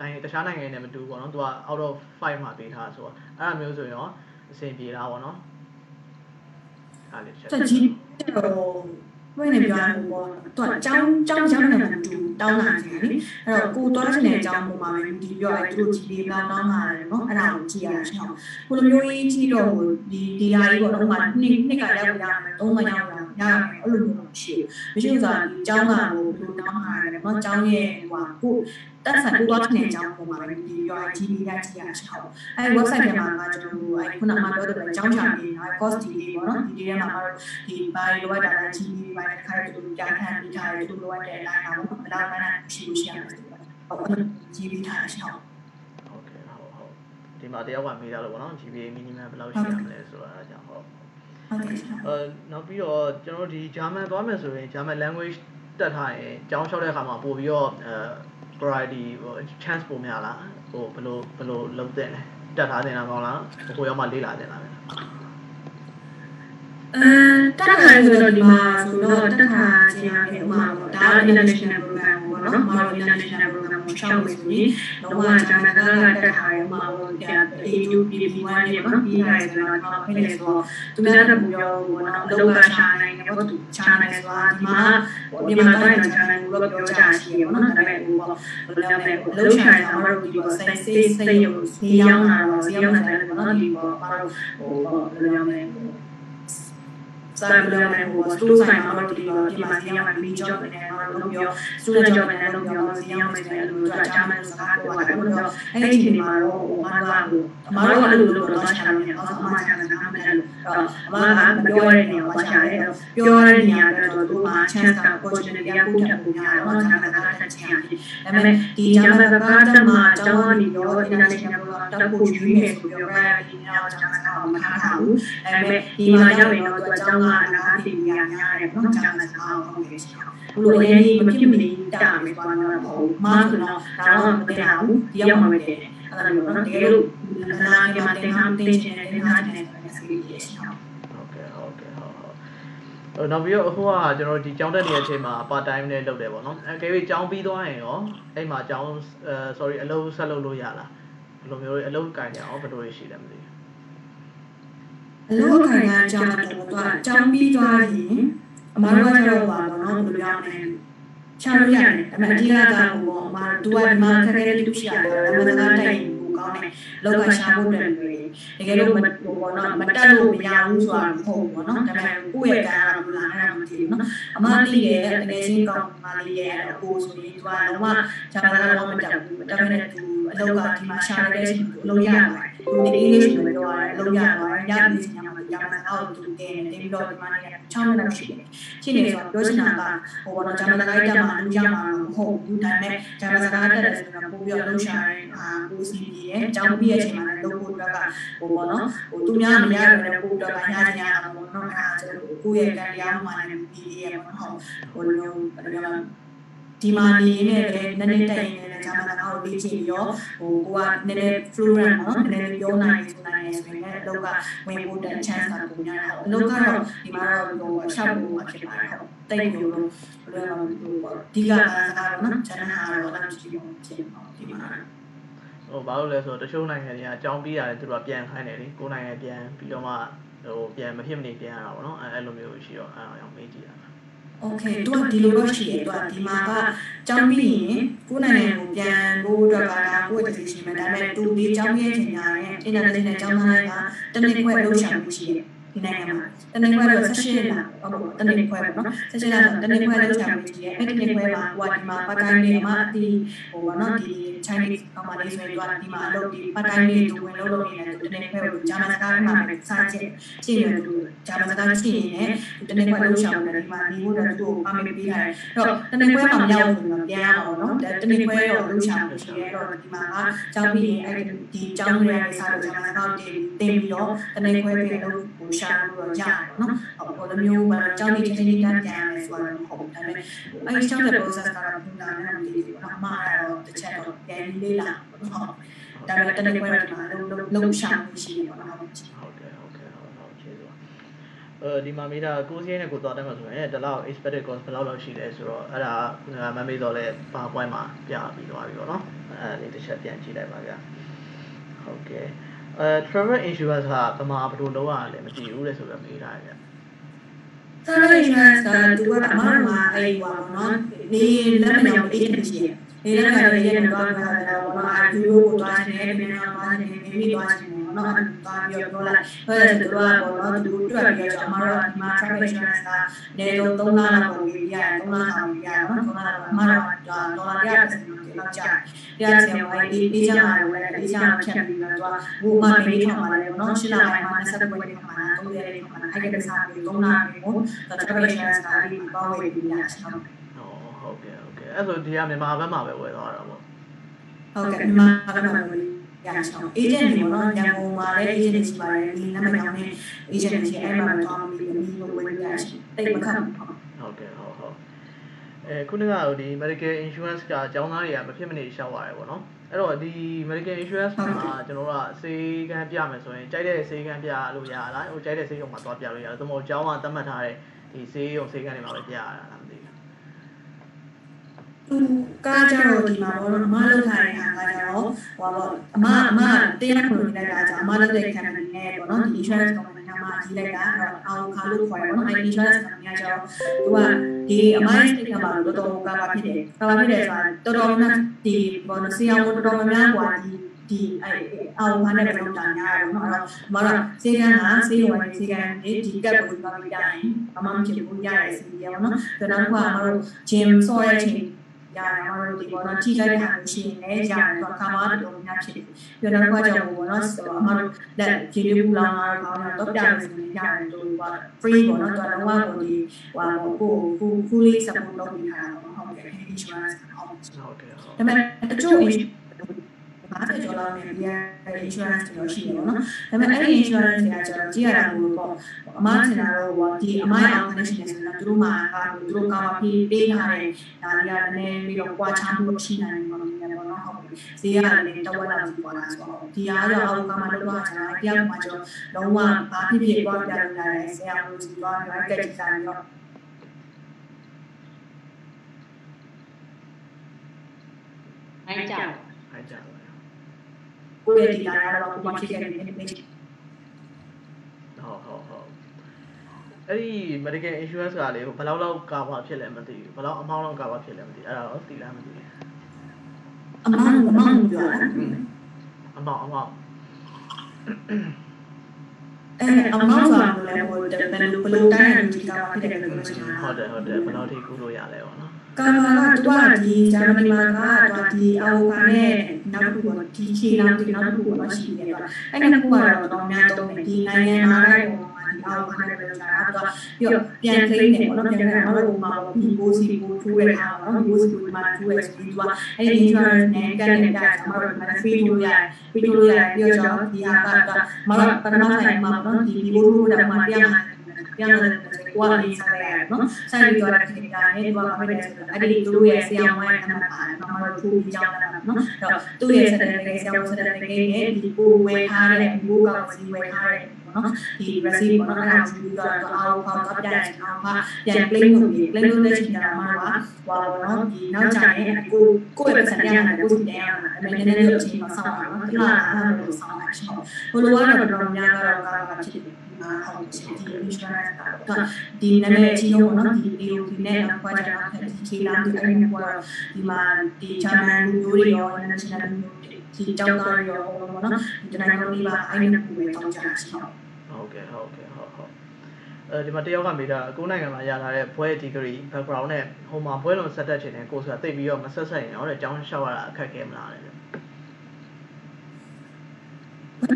နိုင်ငံတခြားနိုင်ငံတွေနဲ့မတူဘူးပေါ့နော် तू က out of 5မှာပေးထားဆိုတော့အဲ့လိုမျိုးဆိုရင်ရောအဆင်ပြေတာပေါ့နော်အဲ့လေးတစ်ချက်တက် ကြီးတော့ဘယ်နဲ့ပြောရမလဲပေါ့သူကចောင်းចောင်းရောက်နေတာတူတောင်းလာတယ်လေအဲ့တော့ကိုသွားချင်တဲ့အကြောင်းပုံမှာပဲဒီပြောရဲသူတို့ကြည့်ပြီးတော့တောင်းလာတယ်နော်အဲ့ဒါကိုကြည့်ရအောင်ရှောင်းကိုလိုမျိုးကြီးကြည့်တော့ဒီဒီဟာကြီးပေါ့တော့မှနှစ်နှစ်ကရောက်ရမယ်သုံးမရောက်ရမယ်ရမယ်အဲ့လိုမျိုးမရှိဘူးမရှိဘူးဆိုတာဒီចောင်းကကိုဘယ်လိုတောင်းလာ တယ်နော်ចောင်းရဲ့ဟိုကိုတက်ဆိုင်ကိုသွားချင်တဲ့အကြောင်းပုံမှာပဲဒီပြောရဲကြည့်ပြီးရကြည့်ရအောင်ရှောင်းအဲ့ website ထဲမှာကကျွန်တော်တို့အဲ့ခုနကမှပြောတဲ့ကျောင်းချာနေနော် cost ဒီလေးပေါ့နော်ဒီထဲမှာကတော့ဒီဘာလိုအပ်တာလဲကြီးပြီးပါတဲ့ခါရတူကြာခံပြီးထားတယ်သူလိုအပ်တဲ့အတိုင်းတော့ဘယ်လောက်မှန်းရှိလို့ရှိရမယ်ဟုတ်ကြီးပြီးထားရှောင်းဟုတ်ကဲ့ဟုတ်ဟုတ်ဒီမှာတယောက်ကမေးတာလို့ပေါ့နော် GPA minimum ဘယ်လောက်ရှိရမလဲဆိုတာအကြောင်းဟုတ်ဟုတ်ကဲ့ရှောင်းအဲနောက်ပြီးတော့ကျွန်တော်တို့ဒီ German သွားမယ်ဆိုရင် German language တက်ထားရင်ကျောင်းလျှောက်တဲ့အခါမှာပို့ပြီးတော့အဲ variety ဟို chance ပိုများလားဟိုဘယ်လိုဘယ်လိုလုပ်တဲ့လဲတက်ထားတင်တာကောင်းလားဟိုရောက်မှလေးလာတင်တာပဲ အဲတက်ခါဆိုတော့ဒီမှာဆိုတော့တက်ခါခြင်းရတဲ့ဥမာပေါ့ဒါ international program ပေါ့နော်မာတော့ international program ကိုရှောက်လို့ဆိုရင်တော့ကဂျာမန်ကတက်ထားရဥမာပေါ့ဒါ A2 PP1 နဲ့ပေါ့နော်ပြီးရတယ်ဆိုတော့တော့ဖိနေဆိုတော့သူများတက်ဘူးရောပေါ့နော်အလုပ်ကရှာနိုင်တယ်ပေါ့သူရှာနိုင်တယ်ဆိုတာဒီမှာမြန်မာတိုင်းတော့ဂျာမန်ကိုတော့ပြောကြရှိရပေါ့နော်ဒါပေမဲ့ဟိုပေါ့ဘယ်လိုလဲအလုပ်ရှာရင်တော့တို့ဒီပေါ့စိတ်စိတ်စိတ်ရုံဈေးရောက်လာတော့ဈေးရောက်လာတယ်ပေါ့နော်ဒီပေါ့ဘာလို့ဟိုဘယ်လိုလဲစာဘယ်လိုလဲ ဟိုစတူးဆိုင်မှာတော့ဒီလိုဒီမှာဒီမှာမီကြောနဲ့တော့လုပ်ပြီး student job နဲ့လုပ်ပြီးဒီရောက်မယ်ဆိုရင်လို့သူအကြောင်းနဲ့စကားပြောတာလို့တော့အဲ့ဒီဒီမှာတော့ဟိုမတော်ဘူးအမတို့အဲ့လိုလုပ်တော့ချာတယ်အော်အမချာတယ်နားမတယ်လို့အမကမပြောရတဲ့နေရာမှာချာတယ်ပြောရတဲ့နေရာတော့သူက chance က opportunity ကကိုထပ်ပုံရတယ်တော့ချာတယ်ကားတက်ချင်ရတယ်ဒါပေမဲ့ဒီဂျာမန်ကားတက်မှာအကြောင်းကနေပြော international တက်ဖို့ယူနေဆိုပြောရတဲ့ဒီနေရာကိုဂျာမန်ကားမထားတာဘူးဒါပေမဲ့ဒီမှာရောက်ရင်တော့သူအကြောင်းကအနားတည်ရများတယ်နော်ဂျာမန်ကားကိုဟုတ်ကဲ့ရှင်ဘလို့အရင်ကြီးမဖြစ်မနေတာမယ်သွားတော့မဟုတ်မားဆိုတော့ဒါတော့မတင်အောင်ဒီရောက်မှာပဲတင်တယ်အဲ့ဒါမျိုးနော်တကယ်လို့အလားကမှတင်အောင်တင်ချင်တယ်တင်ထားတယ်ဆိုရင်ဆက်ပြီးရရှင်ဟုတ်ကဲ့ဟုတ်ကဲ့ဟုတ်ဟုတ်ဟိုနောက်ပြီးတော့အခုကကျွန်တော်ဒီကျောင်းတက်နေတဲ့အချိန်မှာ part time နဲ့လုပ်တယ်ပေါ့နော်အဲကေပြီးကျောင်းပြီးသွားရင်ရောအဲ့မှာကျောင်းအဲ sorry အလုပ်ဆက်လုပ်လို့ရလားဘယ်လိုမျိုးအလုပ်ကင်ကြအောင်ဘယ်လိုရှိလဲမသိဘူး အလုပ်ခံရအကြောင်းတော့သူကကြောင်းပြီးသွားရင်အမားတို့ကတော့ပါတော့နော်ဘယ်လိုပြောလဲချာလို့ရတယ်ဒါပေမဲ့အဓိကကတော့ပေါ့အမားတို့ကဒီမှာခက်ခဲလေးတူရှိရတယ်ဒါပေမဲ့သားတိုင်ကိုကောင်းတယ်လောက်ကရှာဖို့တယ်တွေတကယ်လို့မဟိုပေါ့နော်မတက်လို့မရဘူးဆိုတာမဟုတ်ဘူးပေါ့နော်ဒါပေမဲ့ကိုယ့်ရဲ့ကံကတော့လာနေတာမသိဘူးနော်အမားလေးရဲ့တကယ်ချင်းကောင်းမာလေးရဲ့အကိုဆိုရင်သူကလုံးဝဂျာမန်ကတော့မတက်ဘူးဒါပေမဲ့သူအလောက်ကဒီမှာရှာရတဲ့အချိန်ကိုလုံးရပါတယ် ဒီ English ကိုပြောရတယ်လုံးရပါတယ်ရပြီစီညာမှာဂျာမန်ကတော့သူတင်တယ်တင်ပြီးတော့ဒီမှာနေ6မိနစ်ရှိတယ်ရှိနေဆိုတော့ပြောချင်တာကဟိုဘောတော့ဂျာမန်တိုင်းတက်မှာလူရမှာမဟုတ်ဘူးဒါပေမဲ့ဂျာမန်စကားတက်တယ်ဆိုတော့ပို့ပြီးတော့လုံးရှာတဲ့အာကိုစီပြီးရဲ့အကြောင်းပြီးရဲ့အချိန်မှာလည်းလုံးဖို့အတွက်ကဟိုဘောနော်ဟိုသူများမရတော့လည်းပို့တော့ဘာညာညာတာပေါ့နော်အဲဒါကျတော့ကိုယ့်ရဲ့ကံတရားမှလည်းပြီးရဲ့ပေါ့နော်ဟိုလိုဘယ်လိုလဲ ဒီမှာနေနေလည်းနည်းနည်းတိုင်နေတယ်ဂျာမန်ကတော့လေ့ကျင့်ပြီးတော့ဟိုကိုကနည်းနည်း fluent နော်နည်းနည်းပြောနိုင်ဆိုနိုင်ရဆိုရင်လည်းအလုပ်ကဝင်ဖို့တန် chance ကပုံများတာအလုပ်ကတော့ဒီမှာတော့ဟိုရှောက်ဖို့ဖြစ်ပါတယ်ဟုတ်တိတ်ပြီးတော့ဘယ်လိုဟိုဒီကကတော့နော်ဂျန်နာကတော့လည်းကြည့်အောင်ဖြစ်ပါဒီမှာဟိုဘာလို့လဲဆိုတော့တချို့နိုင်ငံတွေကအကြောင်းပြီးရတယ်သူတို့ကပြန်ခိုင်းတယ်လေကိုယ်နိုင်ငံပြန်ပြီးတော့မှဟိုပြန်မဖြစ်မနေပြန်ရတာပေါ့နော်အဲအဲ့လိုမျိုးရှိတော့အဲအောင်မေးကြည့်ရတာ โอเคသူကဒီလိုတော့ရှိတယ်သူကဒီမှာကကြောင်းပြီးရင်ကိုယ်နိုင်ငံကိုပြန်ဖို့အတွက်ကဒါကိုယ့်ရဲ့ decision ပဲဒါပေမဲ့သူဒီကြောင်းရဲ့ချိန်ညာရဲ့ internet နဲ့ကြောင်းသားကတနည်းခွဲလုံးချမှုရှိတယ်ဒီနိုင်ငံမှာတနည်းခွဲတော့ဆက်ရှိလာဟုတ်တနည်းခွဲပေါ့နော်ဆက်ရှိလာဆိုတနည်းခွဲလုံးချမှုရှိတယ်အဲ့ဒီတနည်းခွဲမှာဟိုကဒီမှာပတ်တိုင်းလေးမှာဒီဟိုကနော်ဒီ Chinese ကောင်မလေးဆိုရင်သူကဒီမှာအလုပ်ဒီပတ်တိုင်းလေးသူဝင်လို့လုပ်နေတယ်သူတနည်းခွဲကိုဂျာမန်စကားမှာပဲစားချက်ရှင်းတယ်သူဂျာမန်စကားရှင်းရင်တနည်းခွဲလုံးချမှုတယ်ဒီမှာဒီဘုရားသူ့ကိုပါမေးပေးရတယ်အဲ့တော့တနည်းခွဲမှာမရောက်ဘူးတော့ပြန်ရအောင်နော်တနည်းခွဲတော့လုံးချမှုရှိတယ်အဲ့တော့ဒီမှာကကြောင်းပြီးရင်အဲ့ဒီကြောင်းတွေရဲ့စားလို့ဂျာမန်စကားတင်တင်ပြီးတော့တနည်းခွဲပြန်လို့ဟိုရှာလို့တော့ရတယ်နော်ဟိုလိုမျိုးမှာကြောင်းလေးချင်းချင်းတန်းပြန်ရမယ်ဆိုတော့မဟုတ်ဘူးဒါပေမဲ့အဲ့ဒီကြောင်းတဲ့ process ကတော့ဘုရားနဲ့မသိဘူးနော်အမှားတော့တစ်ချက်တော့ပြန်လေးလာဟုတ်ဒါပေမဲ့တနည်းခွဲတော့ဒီမှာလုံးလုံးရှာမှုရှိတယ်ပေါ့နော်ဟုတ်ကဲ့ဟုတ်ကဲ့ဟုတ်ဟုတ်ကျေးဇူးပါအဲဒီမှာမိတာကိုစီးရဲနဲ့ကိုသွားတယ်မှာဆိုရင်တလောက် expected cost ဘယ်လောက်လောက်ရှိလဲဆိုတော့အဲ့ဒါမမေးတော့လဲ PowerPoint မှာပြပြီးသွားပြီပေါ့နော်အဲ့ဒါလေးတစ်ချက်ပြန်ကြည့်လိုက်ပါဗျာဟုတ်ကဲ့အဲ travel insurance ကဗမာဘယ်လိုလုပ်ရလဲမသိဘူးလေဆိုတော့မေးတာဗျာ travel insurance ကသူကအမှားမှာအဲ့ဟိုပါနော်နေလက်မယောင် agent ရှိတယ် နေလက်ကလည်းရနေတော့ခါတော့ဘာအာဒီယိုကိုတွားနေတယ်ပြန်တော့တွားနေတယ်မိမိတွားနေတယ်နော်အဲ့ဒါပြီးတော့လာဟဲ့သူကပေါ့နော်သူတွေ့ပြီးတော့အမှားတော့ဒီမှာ travel insurance ကနေတော့3လလောက်ကိုပြီးရတယ်3လလောက်ပြီးရတယ်နော်3လလောက်အမှားတော့ဒေါ်လာ130လောက်ကျတယ်တရားစင်ဝိုင်းဒီပေးချင်တာလည်းပေးချင်တာဖြတ်ပြီးတော့သူကဘိုးမမေးထောင်ပါတယ်နော်ရှင်းလာပိုင်းမှာဆက်ပွဲတွေမှာ3ရက်တွေမှာအဲ့ဒီကစားပြီး3လတွေကို travel insurance ကဒီပေါင်းဝေးပြီးရတယ်ဟုတ်ဟုတ်ကဲ့ဟုတ်ကဲ့ အဲ့ဆိုဒီကမြန်မာဘက်မှာပဲဝယ်သွားတာပေါ့ဟုတ်ကဲ့မြန်မာကတော့ဝင်ရအောင် agent တွေပေါ့နော်ညံကုန်မှာလည်း agent တွေရှိပါတယ်ဒီနာမည်ကြောင့်လည်း agent တွေရှိအဲ့မှာတော့ပြီးပြီးဝင်ရအောင်တိတ်မခတ်ဘူးဟုတ်ဟုတ်ကဲ့ဟုတ်ဟုတ်အဲခုနကဟိုဒီ medical insurance ကအကြောင်းသားတွေကမဖြစ်မနေရှောက်ရတယ်ပေါ့နော်အဲ့တော့ဒီ medical insurance မှာကျွန်တော်တို့ကစေကန်းပြမယ်ဆိုရင်ကြိုက်တဲ့စေကန်းပြလို့ရလားဟိုကြိုက်တဲ့စေရုံမှာသွားပြလို့ရတယ်သို့မဟုတ်အကြောင်းကသတ်မှတ်ထားတဲ့ဒီစေရုံစေကန်းတွေမှာပဲပြရတာလားမသိဘူး သူကားကြတော့ဒီမှာတော့အမလောက်ထားတဲ့ဟာကကြတော့ဟိုပေါ့အမအမတရားခွင့်လိုက်တာကြောင့်အမလောက်တဲ့ company နဲ့ပေါ့နော်ဒီ insurance company ကမှကြီးလိုက်တာအဲ့တော့အောင်ခါလို့ခေါ်ရပေါ့နော်အဲ့ insurance company ကကျတော့သူကဒီအမိုင်းစိတ်ကမှာတော်တော်ကားပါဖြစ်တယ်ကားပါဖြစ်တယ်ဆိုတာတော်တော်များဒီပေါ့နော်ဆရာဝန်တော်တော်များများกว่าဒီ ဒီအဲအောင်ဘာနဲ့ဘယ်လိုတာများရတော့အဲ့တော့မတော်စေကန်းကစေးဝင်စေကန်းဒီဒီကပ်ကိုပါပြရင်အမှမဖြစ်ဘူးရရစီရပါတော့ဒါနောက်ကမတော် gym ဆော့ရချင်း ရတယ်မတော်ဒီပေါ်တော့ထိလိုက်တဲ့ဟာရှိရင်လည်းရတယ်တော့ခါမှတော့များဖြစ်တယ်ပြီးတော့နောက်ကကြောင့်ဘောနော်အမတို့လက်ဂျီလီပူလောင်လာတော့တော့ပြရစီရတယ်တို့က free ပေါ့နော်တော့တော့ကိုဒီဟိုကိုကို fully support လုပ်ပြီးထားတာပေါ့ဟုတ်ကဲ့ insurance ဟုတ်ဟုတ်ကဲ့ဟုတ်ဒါပေမဲ့တချို့ 50ကျော်လောက်နဲ့ဒီ insurance တွေရှိတယ်ပေါ့နော်။ဒါပေမဲ့အဲ့ဒီ insurance တွေကကျတော့ကြည့်ရတာလို့ပေါ့အမားထင်တာတော့ဟိုဒီအမားအောင် connection ဆိုတော့သူတို့မှာကသူတို့ကပြီးပေးထားတဲ့ဒါတွေကလည်းပြီးတော့ကြွားချမှုရှိနိုင်မှာမျိုးပေါ့နော်ဟုတ်ပြီ။ဈေးကလည်းတဝက်လောက်ပွားလာဆိုတော့ဒီအားတော့အောက်ကမှတော့ကျတော့တရားမှကျတော့လုံးဝဘာဖြစ်ဖြစ်ပွားပြလို့ရတယ်ဆရာမလို့ဒီပွားရိုက်ကက်ကြည့်တာရောနိုင်ကြတယ်အားကြပါ ကိုယ့်ရဲ့ဒီလာကတော့ဘာဖြစ်ခဲ့တယ်ဒီနေ့ဟုတ်ဟုတ်ဟုတ်အဲ့ဒီ medical insurance ကလေဘယ်လောက်လောက်ကာဗာဖြစ်လဲမသိဘူးဘယ်လောက်အမောင်းလောက်ကာဗာဖြစ်လဲမသိအဲ့ဒါတော့သိလားမသိဘူးအမောင်းအမောင်းပြောတာအမောင်း အမောင်းအဲအမောင်းဆိုတာလည်းဟိုဘယ်လိုဘယ်လိုတိုင်းရဒီကဖြစ်တယ်လို့ပြောချင်တာဟုတ်တယ်ဟုတ်တယ်ဘယ်လောက်ထိကူလို့ရလဲပေါ့နော်ကာမာကတော့ဒီဂျာမနီမှာကတော့ဒီအော်ဘာနဲ့နောက်တစ်ခုကဒီချီနောက်ဒီနောက်တစ်ခုကရှိနေတော့အဲ့ဒီနှစ်ခုကတော့တော့များတော့ဒီနိုင်ငံသားတွေ ပုံမှာဒီအော်ဘာနဲ့ပြောတာတော့ပြီးတော့ပြန်သိနေပေါ့နော်ပြန်ပြန်တော့ဟိုမှာဒီဘိုးစီဘိုးထူးရတာပေါ့နော်ဒီဘိုးစီဘိုးမှာထူးရဆိုပြီးတော့အဲ့ဒီ insurance နဲ့ကန်နေတာကျွန်တော်တို့က free လို့ရတယ် free လို့ရတယ်ပြီးတော့ဒီဟာကတော့မတော်ပထမဆိုင်မှာပေါ့နော်ဒီဘိုးထူးတာမှာပြန်လာပြန်လာတယ်ကွာလေးစားရတယ်နော်ဆိုင်ပြီးတော့ဒီကနေ့တော့မဖြစ်တယ်ဆိုတော့အဲ့ဒီသူ့ရဲ့ဆရာဝန်ကမှပါတယ်မမတို့သူ့ပြီးကြောင်းလာတာနော်အဲ့တော့သူ့ရဲ့စတဲ့ကဆရာဝန်စတဲ့ကနဲ့ဒီကိုဝယ်ထားတဲ့ဒီကိုကောက်စီဝယ်ထားတဲ့ပေါ့ နော်ဒီ receipt ပေါ့နော်အဲ့ဒါကိုပြီးတော့အောက်ဖောက်တော့ပြန်အောင်ပါပြန် play လုပ်ပြီး play လုပ်တဲ့ချိန်ကျမှတော့ဟောပေါ့နော်ဒီနောက်ကျရင်ကိုကိုယ့်ရဲ့စံပြန်လာကိုပြန်ရမှာအမေနည်းနည်းလေးအချိန်မှာစောင့်ပါနော်ဒီမှာအဲ့လိုစောင့်ပါချင်ဘလိုကတော့တော်တော်များတော့ကားပါဖြစ်တယ်မှာဟုတ်ချင်ဒီ insurance ကတော့ဒီနာမည်ကြီးရောနော်ဒီ DOP နဲ့ကွာကြတာဖြစ်ဒီချီလာဒီအဲ့ဒီကွာဒီမှာဒီဂျာမန်လူမျိုးတွေရော international လူမျိုးဒီတောင်းသားရောဟောပေါ့နော်ဒီနိုင်ငံလေးပါအဲ့ဒီနှစ်ခုပဲတောင်းကြတာရှိတော့ဟုတ် ကဲ့ဟုတ်ကဲ့ဟုတ်ဟုတ်အဲဒီမှာတယောက်ကမေးတာကိုနိုင်ငံမှာရလာတဲ့ဘွဲ degree background နဲ့ဟိုမှာဘွဲလုံးဆက်တက်ချင်တဲ့ကိုယ်ဆိုတာသိပြီးတော့မဆက်ဆက်ရင်ရောတဲ့အကြောင်းရှောက်ရတာအခက်ခဲမလားလဲဘယ်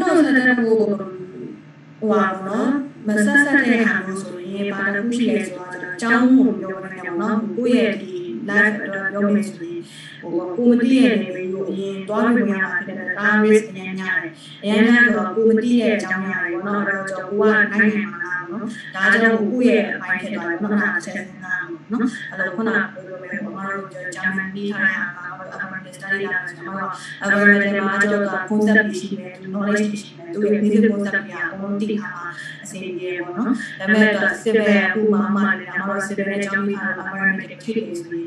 တော့ဆက်တဲ့ဟိုဟိုပါနော်မဆက်ဆက်တဲ့ဟာမျိုးဆိုရင်ဘာတစ်ခုရှိလဲဆိုတော့အကြောင်းကိုပြောနေတယ်ပေါ့နော်ကိုယ့်ရဲ့ဒီ live အတွက်ပြောမယ်ဆိုရင် ဟိုကိုမတိရဲ့နေပြီးကိုအရင်သွားလို့ရမှာဖြစ်တဲ့ဒါ risk အရင်များတယ်အရင်များဆိုတော့ကိုမတိရဲ့အကြောင်းများတယ်ပေါ့နော်အဲ့တော့ကျွန်တော်ကိုကနိုင်ငံမှာလာနော်ဒါကြောင့်ကိုယ့်ရဲ့အပိုင်းဖြစ်သွားတယ်ပေါ့နော်အဲ့ဒါဆ က်နေတာနော်အဲ့တော့ခုနကပြောလို့ပဲပေါ့နော်ဂျာမန်ပြီးထားတဲ့ဟာကတော့ American study လာတယ်ကျွန်တော်က American မှာကျတော့ concept ရှိတယ် knowledge ရှိတယ်သူရဲ့ basic concept တွေအကုန်တိထားမှာအစီအပြေပေါ့နော်ဒါပေမဲ့ civil အခုမှမှလည်းအမှတော့ civil နဲ့ကြောင်းပြီးထားတာ American ထိတယ်ဆိုပြီး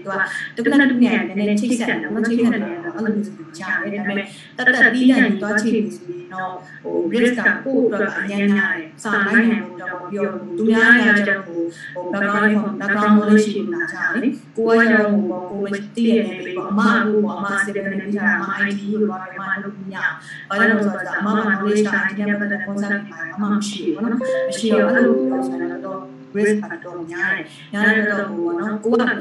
သူကတက္ကသိုလ်တူနဲ့နည်းနည်းချိတ်ဆက်တယ်နော်ချိတ်ဆက်တယ်အဲ့လိုမျိုးကြားတယ်ဒါပေမဲ့တတ်တတ်ပြီးတိုင်းသွားချိတ်ပြီးဆိုရင် တော့ဟို risk ကကိုယ့်အတွက်အရင်များတယ်စာလိုက်နိုင်လို့တော့ပြောသူများရကြတော့ဟို background ဟို background knowledge ရှိနေတာကြားတယ်ကိုယ်ကတော့ဟိုကိုယ်မသိရနေပြီပေါ့အမအခုပေါ့အမ civil နဲ့ပြီးတာအမ IT ကိုတော့အမလုပ်ပြရဘာလို့လဲဆိုတော့အမက knowledge က IT နဲ့ပတ်သက်တဲ့ concept တွေအမမရှိဘူးနော်မရှိတော့အဲ့လိုပြောဆိုတော့ risk ကတော့များတယ်။များတဲ့တော့ဟိုပေါ့နော်။ကိုကအမပေါ့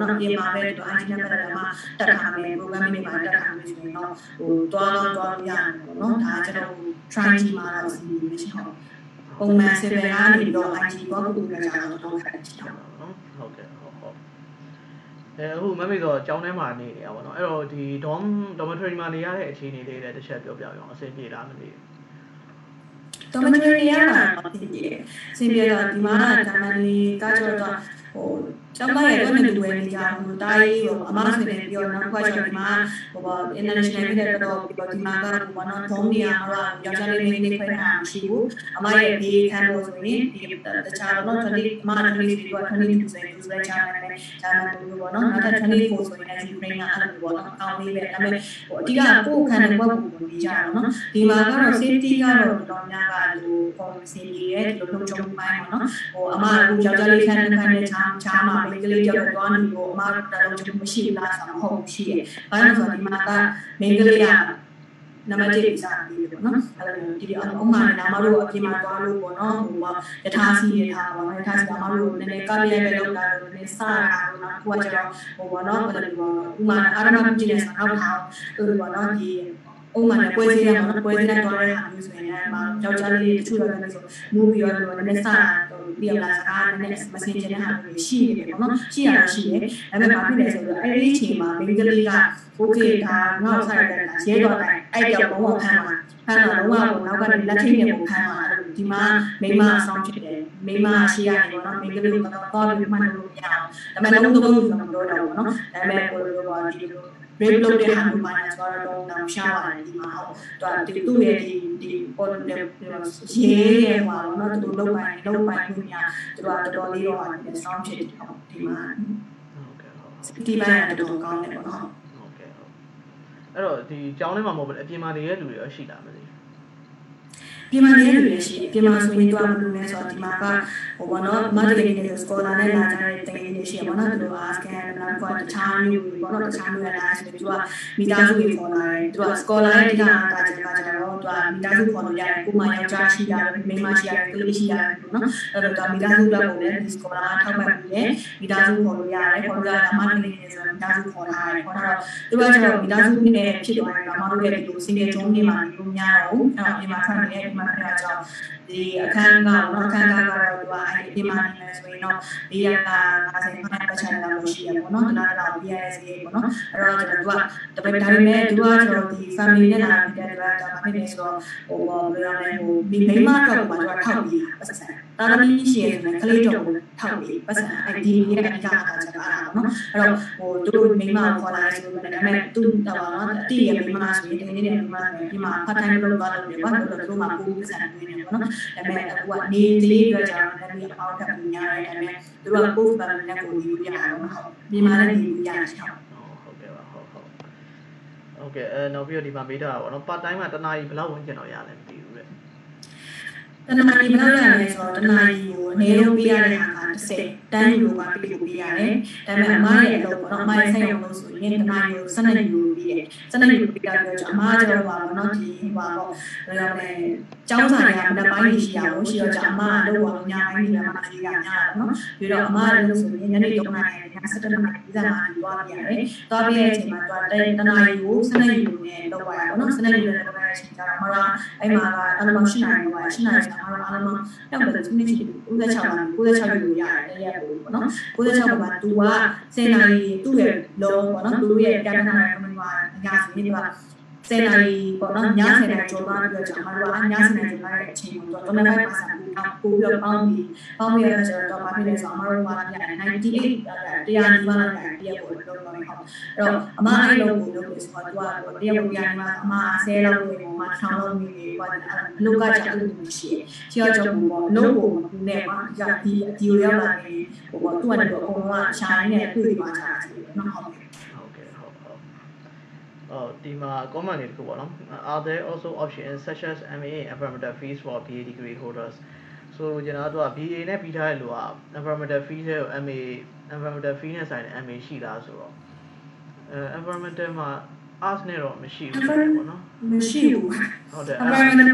နော်ပြင်ပါပဲတော့ IT နဲ့ပတ်သက်တာမှတက်ထားမယ် programming တွေပါတက်ထားမယ်ဆိုရင်တော့ဟိုတွားတော့တွားလို့ရတယ်ပေါ့နော်။ဒါကျတော့ try ကြည့်မှာတော့စီမီမရှိဟုတ်။ပုံမှန် civil ကနေတော့ IT ဘောကူကြတာတော့တော့ခက်ချင်တော့နော်ဟုတ်ကဲ့ဟုတ်ဟုတ်အဲအခုမမေတော့ကျောင်းထဲမှာနေနေရပါတော့အဲ့တော့ဒီ dorm dormitory မှာနေရတဲ့အခြေအနေလေးလည်းတစ်ချက်ပြောပြအောင်အဆင်ပြေလားမသိဘူး dormitory ရတာတော့ဖြစ်တယ်။စင်ပြေတော့ဒီမှာဂျာမနီကကျတော့ဟိုကျောင်းသားရဲ့ဘယ်နဲ့တူနေကြဟိုတားကြီးဟိုအမဆွေနဲ့ပြောနောက်ခွာကျော်ဒီမှာဟို international နဲ့တော့ပြောဒီမှာကဟိုနော်ဒုံးနေရတော့ယောက်ျားလေးလေးခွဲတာမရှိဘူးအမရဲ့ဒီခံလို့ဆိုရင်ဒီတခြားတော့20အမ20ပြီးတော့22ဆိုရင်သူလည်းဂျာမန်နဲ့ဂျာမန်လူပေါ့နော်နောက်ထပ်24ဆိုရင်ယူကရိန်းကအဲ့လိုပေါ့နော်အကောင်းလေးပဲဒါပေမဲ့ဟိုအဓိကကိုယ်ခံတဲ့ဘက်ကိုနေကြတော့နော်ဒီမှာကတော့ safety ကတော့တော်များကဟို policy ရဲ့ဒီလိုလုံးချုံပိုင်းပေါ့နော်ဟိုအမကယောက်ျားလေးခံတဲ့ခံတဲ့ချားချားမှာမိန်းကလေးကြောက်တော့နေကိုအမကတော့လုံးချုံမရှိလားဆိုတော့ဟုတ်ရှိရဲ့။ဘာလို့ဆိုတော့ဒီမှာကမိန်းကလေးကနံပါတ်1စာပြီးပေါ့နော်အဲ့လိုဒီဒီအမှန်နာမလို့အပြင်မှာသွားလို့ပေါ့နော်ဟိုကယထာစီယထာပေါ့နော်ယထာစီနာမလို့နည်းနည်းကားရဲပဲလောက်တာလို့နည်းစားတာပေါ့နော်ကိုကကျတော့ဟိုပေါ့နော်ဘယ်လိုပေါ့ဥမာအာရမကြည့်တဲ့ဆောက်ထားဟိုပေါ့နော်ဒီ ဥမာနဲ့ပွဲစည်းရမှာနော်ပွဲစည်းတဲ့တော်တဲ့ဟာမျိုးဆိုရင်လည်းမှာယောက်ျားလေးတချို့တော့လည်းဆိုမူပြီးတော့လည်းနည်းနည်းစားဟိုပြရလာစကားနည်းနည်းမစင်ကြတဲ့ဟာမျိုးရှိနေတယ်ပေါ့နော်ရှိရတာရှိတယ်ဒါပေမဲ့ဘာဖြစ်လဲဆိုတော့အဲ့ဒီအချိန်မှာမိန်းကလေးက okay ဒါငါ့ဆိုင်တဲ့ရဲတော်တိုင်းအဲ့ပြောင်းဘုံဖမ်းမှာဖမ်းတော့လုံးဝနောက်ကနေလက်ထိပ်နဲ့ပုံဖမ်းမှာဒီမှာမိမအဆောင်ဖြစ်တယ်မိမရှိရနေပေါ့နော်မိန်းကလေးကတော့တော့ပြီးမှန်းလို့မရအောင်ဒါပေမဲ့လုံးလုံးလုံးဆိုတော့တော့ပေါ့နော်ဒါပေမဲ့ကိုလိုပေါ့ဒီလို break လုပ်တဲ့ဟာမျိုးမှာဆိုတော့တော့တောင်ရှားပါတယ်ဒီမှာဟုတ်သူကဒီသူ့ရဲ့ဒီဒီပေါ်တဲ့ရေးရဲပါတော့နော်သူလုံးပိုင်လုံးပိုင်မှုများသူကတော်တော်လေးတော့ပါတယ်ဆောင်းဖြစ်တယ်ဟုတ်ဒီမှာဟုတ်ကဲ့ဟုတ်ဒီပိုင်းကတော်တော်ကောင်းတယ်ပေါ့နော်ဟုတ်ကဲ့ဟုတ်အဲ့တော့ဒီကျောင်းထဲမှာမဟုတ်ဘူးအပြင်မှာနေတဲ့လူတွေရောရှိတာမသိ ပြင်မာနေတဲ့လူတွေရှိတယ်ပြင်မာဆိုရင်တော့မလို့လဲဆိုတော့ဒီမှာကဟိုဘောနော်မတ်တကယ်နေစကောလာနဲ့လာကြတဲ့တကယ်နေရှိရပါတော့သူကအာစကန်နောက်တော့တခြားမျိုးဘောနော်တခြားမျိုးလာဆိုတော့သူကမိသားစုတွေခေါ်လာတယ်သူကစကောလာရဲ့အဓိကအားတာချက်ကကျတော့သူကမိသားစုခေါ်လို့ရတယ်ကိုမယောက်ျားရှိရတယ်မိန်းမရှိရတယ်ကလေးရှိရတယ်ပေါ့နော်အဲ့တော့မိသားစုတော့ပုံနဲ့ဒီစကောလာထောက်ပံ့ပြီးတယ်မိသားစုခေါ်လို့ရတယ်ခေါ်လို့ရတာမတ်တကယ်နေဆိုတော့မိသားစုခေါ်လာတယ်ခေါ်တော့သူကကျတော့မိသားစုနဲ့ဖြစ်သွားတယ်ကမတို့ရဲ့ဒီလိုစင်ကြုံနေမှာလို့များတော့အဲ့တော့ဒီမှာဆက်နေတဲ့ဒီမှာအဲ့ဒါကြောင့်ဒီအခန်းကတော့အခန်းကတော့သူကအဲ့ဒီမှာနေမယ်ဆိုရင်တော့ဒီရက50ခန်းပတ်ချင်လာလို့ရှိရပေါ့နော်တလားတော့ BRS ရေးပေါ့နော်အဲ့တော့ကျွန်တော်ကတပည့်ဒါပေမဲ့သူကကျွန်တော်ဒီ family နဲ့လာပြီးတဲ့အတွက်ဒါမှမဟုတ်ဆိုတော့ဟိုဘာပြောရလဲဟိုမိမိမတော့ပါတော့ထောက်ပြီးပတ်စံ တာသမီးရှိရင်ကလေးတော့ထောက်ပြီးပတ်စံအဲ့ဒီရဲ့အဓိကအခါကျတော့အားနော်အဲ့တော့ဟိုသူတို့မိမခေါ်လာတယ်ဆိုတော့ဒါပေမဲ့သူတော့ပါတော့အတိရဲ့မိမဆိုရင်ဒီနေ့နဲ့မိမဆိုရင်ဒီမှာ part time လုပ်သွားလို့တယ်ဘာလို့လဲသူတို့မှာကိုယ်ပတ်စံနေတယ်ပေါ့နော်ဒါပေမဲ့အခုကနေကလေးအတွက်ကျတော့လည်းအောက်ကပညာရဲဒါပေမဲ့သူတို့က post ပါလည်းကိုယူရအောင်ဟုတ်မြန်မာလည်းယူရအောင်ဟုတ်ကဲ့ပါဟုတ်ဟုတ်ဟုတ်ကဲ့အဲနောက်ပြီးတော့ဒီမှာမေးထားတာပေါ့နော် part time မှာတနားကြီးဘယ်လောက်ဝင်ကျင်တော့ရလဲမသိဘူး တဲ့တနမာရီဘယ်လောက်ရလဲဆိုတော့တနာရီကိုအနည်းဆုံးပေးရတဲ့ဟာက30တန်းယူပါပေးလို့ပေးရတယ်။ဒါပေမဲ့အမရဲ့အလုပ်ပေါ့နော်အမရဲ့ဆိုင်ရုံလို့ဆိုရင်တနာရီကို12ယူပေးတယ်။12ယူပေးတာပြောချင်အမကျတော့ပါတော့နော်ဒီဟိုပါတော့ဘယ်လိုလဲကျောင်းစာရမနက်ပိုင်းရှိရအောင်ရှိတော့အမကတော့ပါညပိုင်းညမှာရှိရညတော့နော်ပြီးတော့အမလည်းဆိုရင်ညနေ3နာရီည7နာရီဒီစားမှာသွားပြရတယ်။သွားပြတဲ့အချိန်မှာသွားတနာရီကို12ယူနဲ့တော့ပါရအောင်နော်12ယူနဲ့တော့ပါ ရအချိန်ကျတော့အမကအဲ့မှာကအလုံးရှိနိုင်တော့ရှိနိုင်တယ်အားလုံးအားလုံးရောက်တယ်သူနေရှိ96ပါ96ယူရတယ်တရက်ကိုပေါ့နော်96ပါသူက10နာရီသူ့ရဲ့လုံးပေါ့နော်သူတို့ရဲ့ပြဋ္ဌာန်းတဲ့ကမ္ဘာမှာညစီနေပါ 10နာရီပေါ့နော်ည10နာရီကျော်သွားပြီးတော့ကျွန်တော်တို့ကည10နာရီကျော်သွားတဲ့အချိန်ကိုတော့9ပါးစာပို့ပြီးတော့ပေါင်းပြီးပေါင်းပြီးတော့ကျွန်တော်ဘာဖြစ်လဲဆိုတော့အမတို့က98တရားနီးပါးလောက်တရားကိုလုပ်တော့ဟုတ်အဲ့တော့အမအဲ့လိုကိုလုပ်လို့ဆိုတော့သူကတရားကိုတရားနီးပါးအမ10လောက်ကိုအမထောင်းလို့နေပြီးပေါ့အလုပ်ကကြောက်လို့ရှိတယ်ချီရောကြောင့်ပေါ့အလုပ်ကိုမကူနဲ့ပါကြာဒီဒီလိုရောက်လာနေဟိုပေါ့သူကတော့အကုန်လုံးကရှာရင်းနဲ့တွေ့ပါကြတာနော်ဟုတ်ကဲ့ ဟုတ်ကဲ့ဟုတ်ဟုတ်အော် ဒီမှာ comment လေးတစ်ခုပေါ့နော် are there also options such as MA environmental fees for BA degree holders ဆိုကျွန်တော်တို့က BA နဲ့ပြီးထားတဲ့လူက environmental fees ကို MA environmental fee နဲ့ဆိုင်တဲ့ MA ရှိလားဆိုတော့အဲ environmental မှာ arts နဲ့တော့မရှိဘူးပေါ့နော်မရှိဘူးဟုတ်တယ် environmental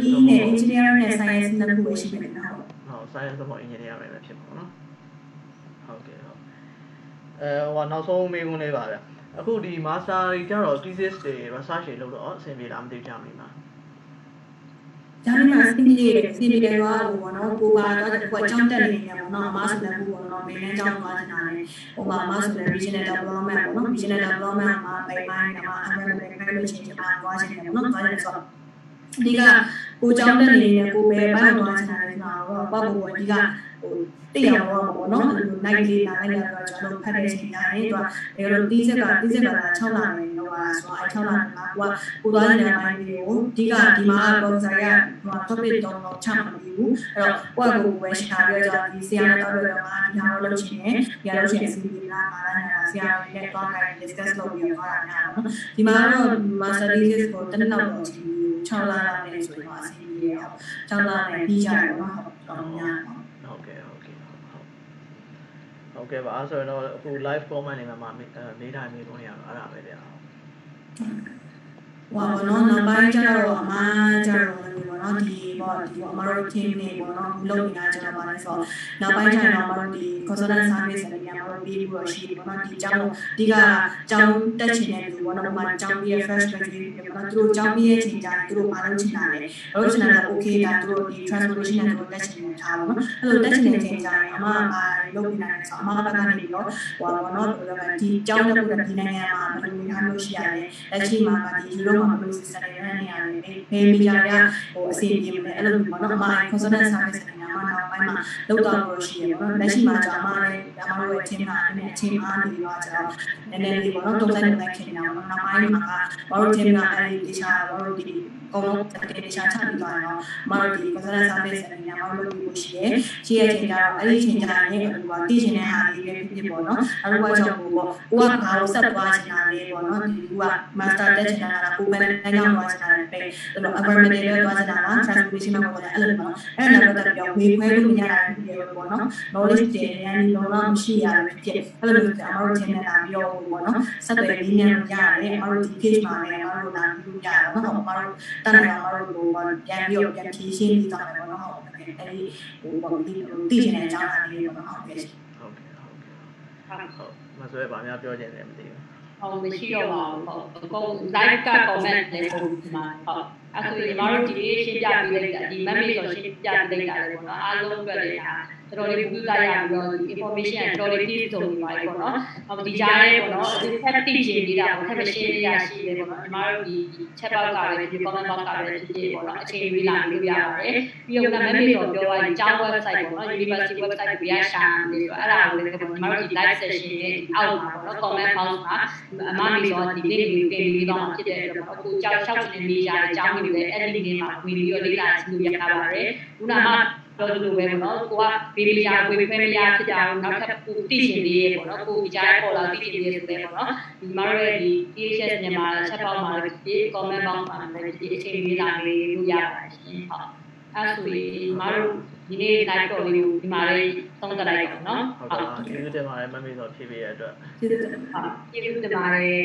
ME နဲ့ engineering နဲ့ science နှစ်ခုပဲရှိတယ်နော်ဟုတ်ဟုတ် science တော့ engineer ပဲဖြစ်ပါတော့ဟုတ်ကဲ့ဟုတ်အဲဟိုနောက်ဆုံးမေးခွန်းလေးပါဗျ အခုဒီ master တွေကျတော့ thesis တွေ research တွေလုပ်တော့အဆင်ပြေလားမသိကြမိမှာဒါမှမဟုတ်စီမီလေးစီမီလေးတော့ဟိုပေါ့နော်ကိုပါတော့တစ်ခုအကြောင်းတက်နေတယ်ပေါ့နော်မဆိုတဲ့ဘူးပေါ့နော်မင်းလည်းအကြောင်းသွားနေတာလေဟိုမှာမဆိုတဲ့ regional development ပေါ့နော် regional development မှာပိပိုင်းကမှာ environment climate change မှာသွားချင်တယ်ပေါ့နော်သွားချင်တယ်ဆိုတော့ဒီကကိုကြောင်းတက်နေနေကိုပဲဘိုင်းသွားချင်တာလေဆိုတော့ပေါ့ပေါ့ဒီက ဟိုတိရအောင်ပေါ့နော်အဲ့လို night လေးလာလိုက်တော့ကျွန်တော်ဖတ်တဲ့အချိန်တိုင်းသူကဒါတော့တီးချက်ကတီးချက်က6လနေတော့ဆိုတော့6လမှာကိုကကိုသွားနေတဲ့ပိုင်းလေးကိုအဓိကဒီမှာ sponsor ကဟို topic တော့တော့ချမှာပြီးဘူးအဲ့တော့ကိုကကိုပဲရှာပြီးတော့ဒီဆရာနဲ့တော့တော့မှာဒီဟာလို့လုပ်ချင်တယ်ဒီဟာလုပ်ချင်အစီအစဉ်လာလာနေတာဆရာနဲ့တော့ကို discuss လုပ်ပြီးတော့တာညာနော်ဒီမှာတော့ master thesis ကိုတနက်တော့ချိန်6လလာနေဆိုတော့အစီအစဉ်ရော6လနဲ့ပြီးကြတယ်နော်ဟုတ်တော့ညာဟုတ်ကဲ့ဟုတ်ကဲ့ဟုတ် ဟုတ်ကဲ့ပါအဲ့ဆိုတော့အခု live comment တွေမှာမေးထားမေးခွန်းရတော့အဲ့ဒါပဲဗျာ ဟိုပါဘောနော်နောက်ပိုင်းကျတော့အမားကျတော့လည်းပေါ့နော်ဒီပေါ့ဒီပေါ့အမတို့ team နေပေါ့နော်လုပ်နေတာကျတော့ပါလဲဆိုတော့နောက်ပိုင်းကျတော့အမတို့ဒီ consultant service တွေညမှာပြီးပြီးတော့ရှိပေါ့နော်ဒီအကြောင်းဒီကအကြောင်းတက်ချင်တဲ့လူပေါ့နော်ဥပမာအကြောင်းပြီးရ fresh graduate တွေပေါ့နော်သူတို့အကြောင်းပြီးရဲ့ချိန်ကျရင်သူတို့အားလုံးချင်တာလေလုပ်ချင်တာလည်း okay ဒါသူတို့ဒီ transportation နဲ့သူတို့တက်ချင်နေထားပါတော့အဲ့လိုတက်ချင်တဲ့ချိန်ကျရင်အမကလုပ်နေတာလဲဆိုတော့အမဘက်ကနေပြီးတော့ဟိုပေါ့နော်ဒီအကြောင်းတက်ဖို့ဒီနိုင်ငံမှာဘယ်လိုမျိုးလို့ရှိရလဲလက်ရှိမှာဒီယူရိုမှာဘယ်လို system တွေနဲ့နေရတယ်ဘယ်မီဒီယာတွေကဟိုအစီအပြေမလဲအဲ့လိုပေါ့နော်အမ consultant service တွေမှာနောက်ပိုင်းမှာလောက်တော့လို့ရှိရပေါ့နော်လက်ရှိမှာကျွန်မလည်းအမတို့ရဲ့ team ကအနည်းအချိန်အားနေပါကြတော့နည်းနည်းလေးပေါ့နော်တုံးဆိုင်နေခင်နေတာပေါ့နောက်ပိုင်းမှာဘာလို့ team ကအဲ့ဒီတခြားဘာလို့ဒီ ကောင်းကောင်းတက်တခြားချပြီးသွားတော့မတို့ဒီ consultant service တွေညာမတို့လုပ်လို့ရှိရဲရှိရချိန်ကျတော့အဲ့ဒီချိန်ကျရင်ဟိုကတည်ရှင်တဲ့ဟာလေးပဲဖြစ်ပေါ့နော်အဲ့လိုကကြောင့်ပေါ့ကိုကဘာလို့ဆက်သွားချင်တာလဲပေါ့နော်ဒီက master တက်ချင်တာလားကိုပဲနိုင်အောင်သွားချင်တာလဲပဲအဲ့လို environment တွေလည်းသွားချင်တာလား transportation မှာပေါ့အဲ့လိုပေါ့အဲ့ဒါတော့ပြောဝေခွဲလို့မရတာဖြစ်တယ်ပေါ့နော် knowledge တွေရန်လုံလောက်မရှိရဘူးဖြစ်အဲ့လိုမျိုးအမတို့ထင်နေတာပြောဖို့ပေါ့နော်ဆက်သွယ်လေးနဲ့ရတယ်အမတို့ဒီ case မှာလည်းအမတို့လာပြီးလို့ရတယ်နော်အမတို့တန်တယ်အမတို့ကိုပြန်ပြီးတော့ပြန်ဖြေရှင်းပြီးသွားတယ်ပေါ့နော်ဟုတ်ကဲ့အဲ့ဒီဟိုပေါ့ဒီတည်နေတဲ့အကြောင်းအရာလေးပေါ့နော်ဟုတ်ကဲ့ဟုတ်ကဲ့ဟုတ်ကဲ့ဟုတ်မဆွဲပါများပြောချင်တယ်မသိဘူးဟုတ်မရှိတော့ပါဘူးဟုတ်အကုန် like က comment လည်းပုံဒီမှာဟုတ်အခုညီမတို့ဒီရှင်းပြပေးလိုက်တာဒီ message ဆိုရှင်းပြပေးလိုက်တာလေပေါ့နော်အားလုံးအတွက်လည်းဒါတော်တော်လေးပူလိုက်ရပြီးတော့ information တော်တော်လေးပြည့်စုံနေပါပြီပေါ့နော်။ဟောဒီကြားရဲပေါ့နော်။ဒီဖက်တိချင်နေတာပေါ့။ဖက်မရှင်းရရှိတယ်ပေါ့နော်။ညီမတို့ဒီ chat box ကပဲဒီ comment box ကပဲဖြစ်ဖြစ်ပေါ့နော်။အချိန်ပေးလာလို့ရပါတယ်။ပြီးတော့ message တော့ပြောရရင်ကျောင်း website ပေါ့နော်။ university website ကိုရရှာနေဆိုအဲ့ဒါကိုလည်းပေါ့ညီမတို့ဒီ live session ရဲ့အောက်မှာပေါ့နော် comment box မှာအမမီဆိုဒီ link ကိုတင်ပြီးတော့ဖြစ်တဲ့အတွက်ပေါ့အခုကြောက်ရှောက်နေနေကြတဲ့အကြောင်းတွေလည်းအဲ့ဒီ link မှာဝင်ပြီးတော့လေ့လာကြည့်လို့ရပါတယ်ခုနကပြောသလိုပဲပေါ့နော်ကိုကဘေဘီယာဝေခွဲမရဖြစ်ကြအောင်နောက်ထပ်ကိုသိချင်သေးရဲ့ပေါ့နော်ကိုဒီကြားပေါ်လာသိချင်သေးရဲ့ဆိုတဲ့ပေါ့နော်ဒီမှာရဲ့ဒီ THS မြန်မာချက်ပေါက်မှာလည်းဒီ comment box မှာလည်းဒီအချိန်လေးလာလေးလို့ရပါတယ်ရှင်ဟုတ်အဲ့ဆိုရင်မတို့ဒီနေ့ live တော့လေးကိုဒီမှာလေးသုံးသလိုက်ပါနော်ဟုတ်ကဲ့ကျေးဇူးတင်ပါတယ်မမေဆိုဖြည့်ပေးရတဲ့အတွက်ကျေးဇူးတင်ပါဟုတ်ကျေးဇူးတင်ပါတယ်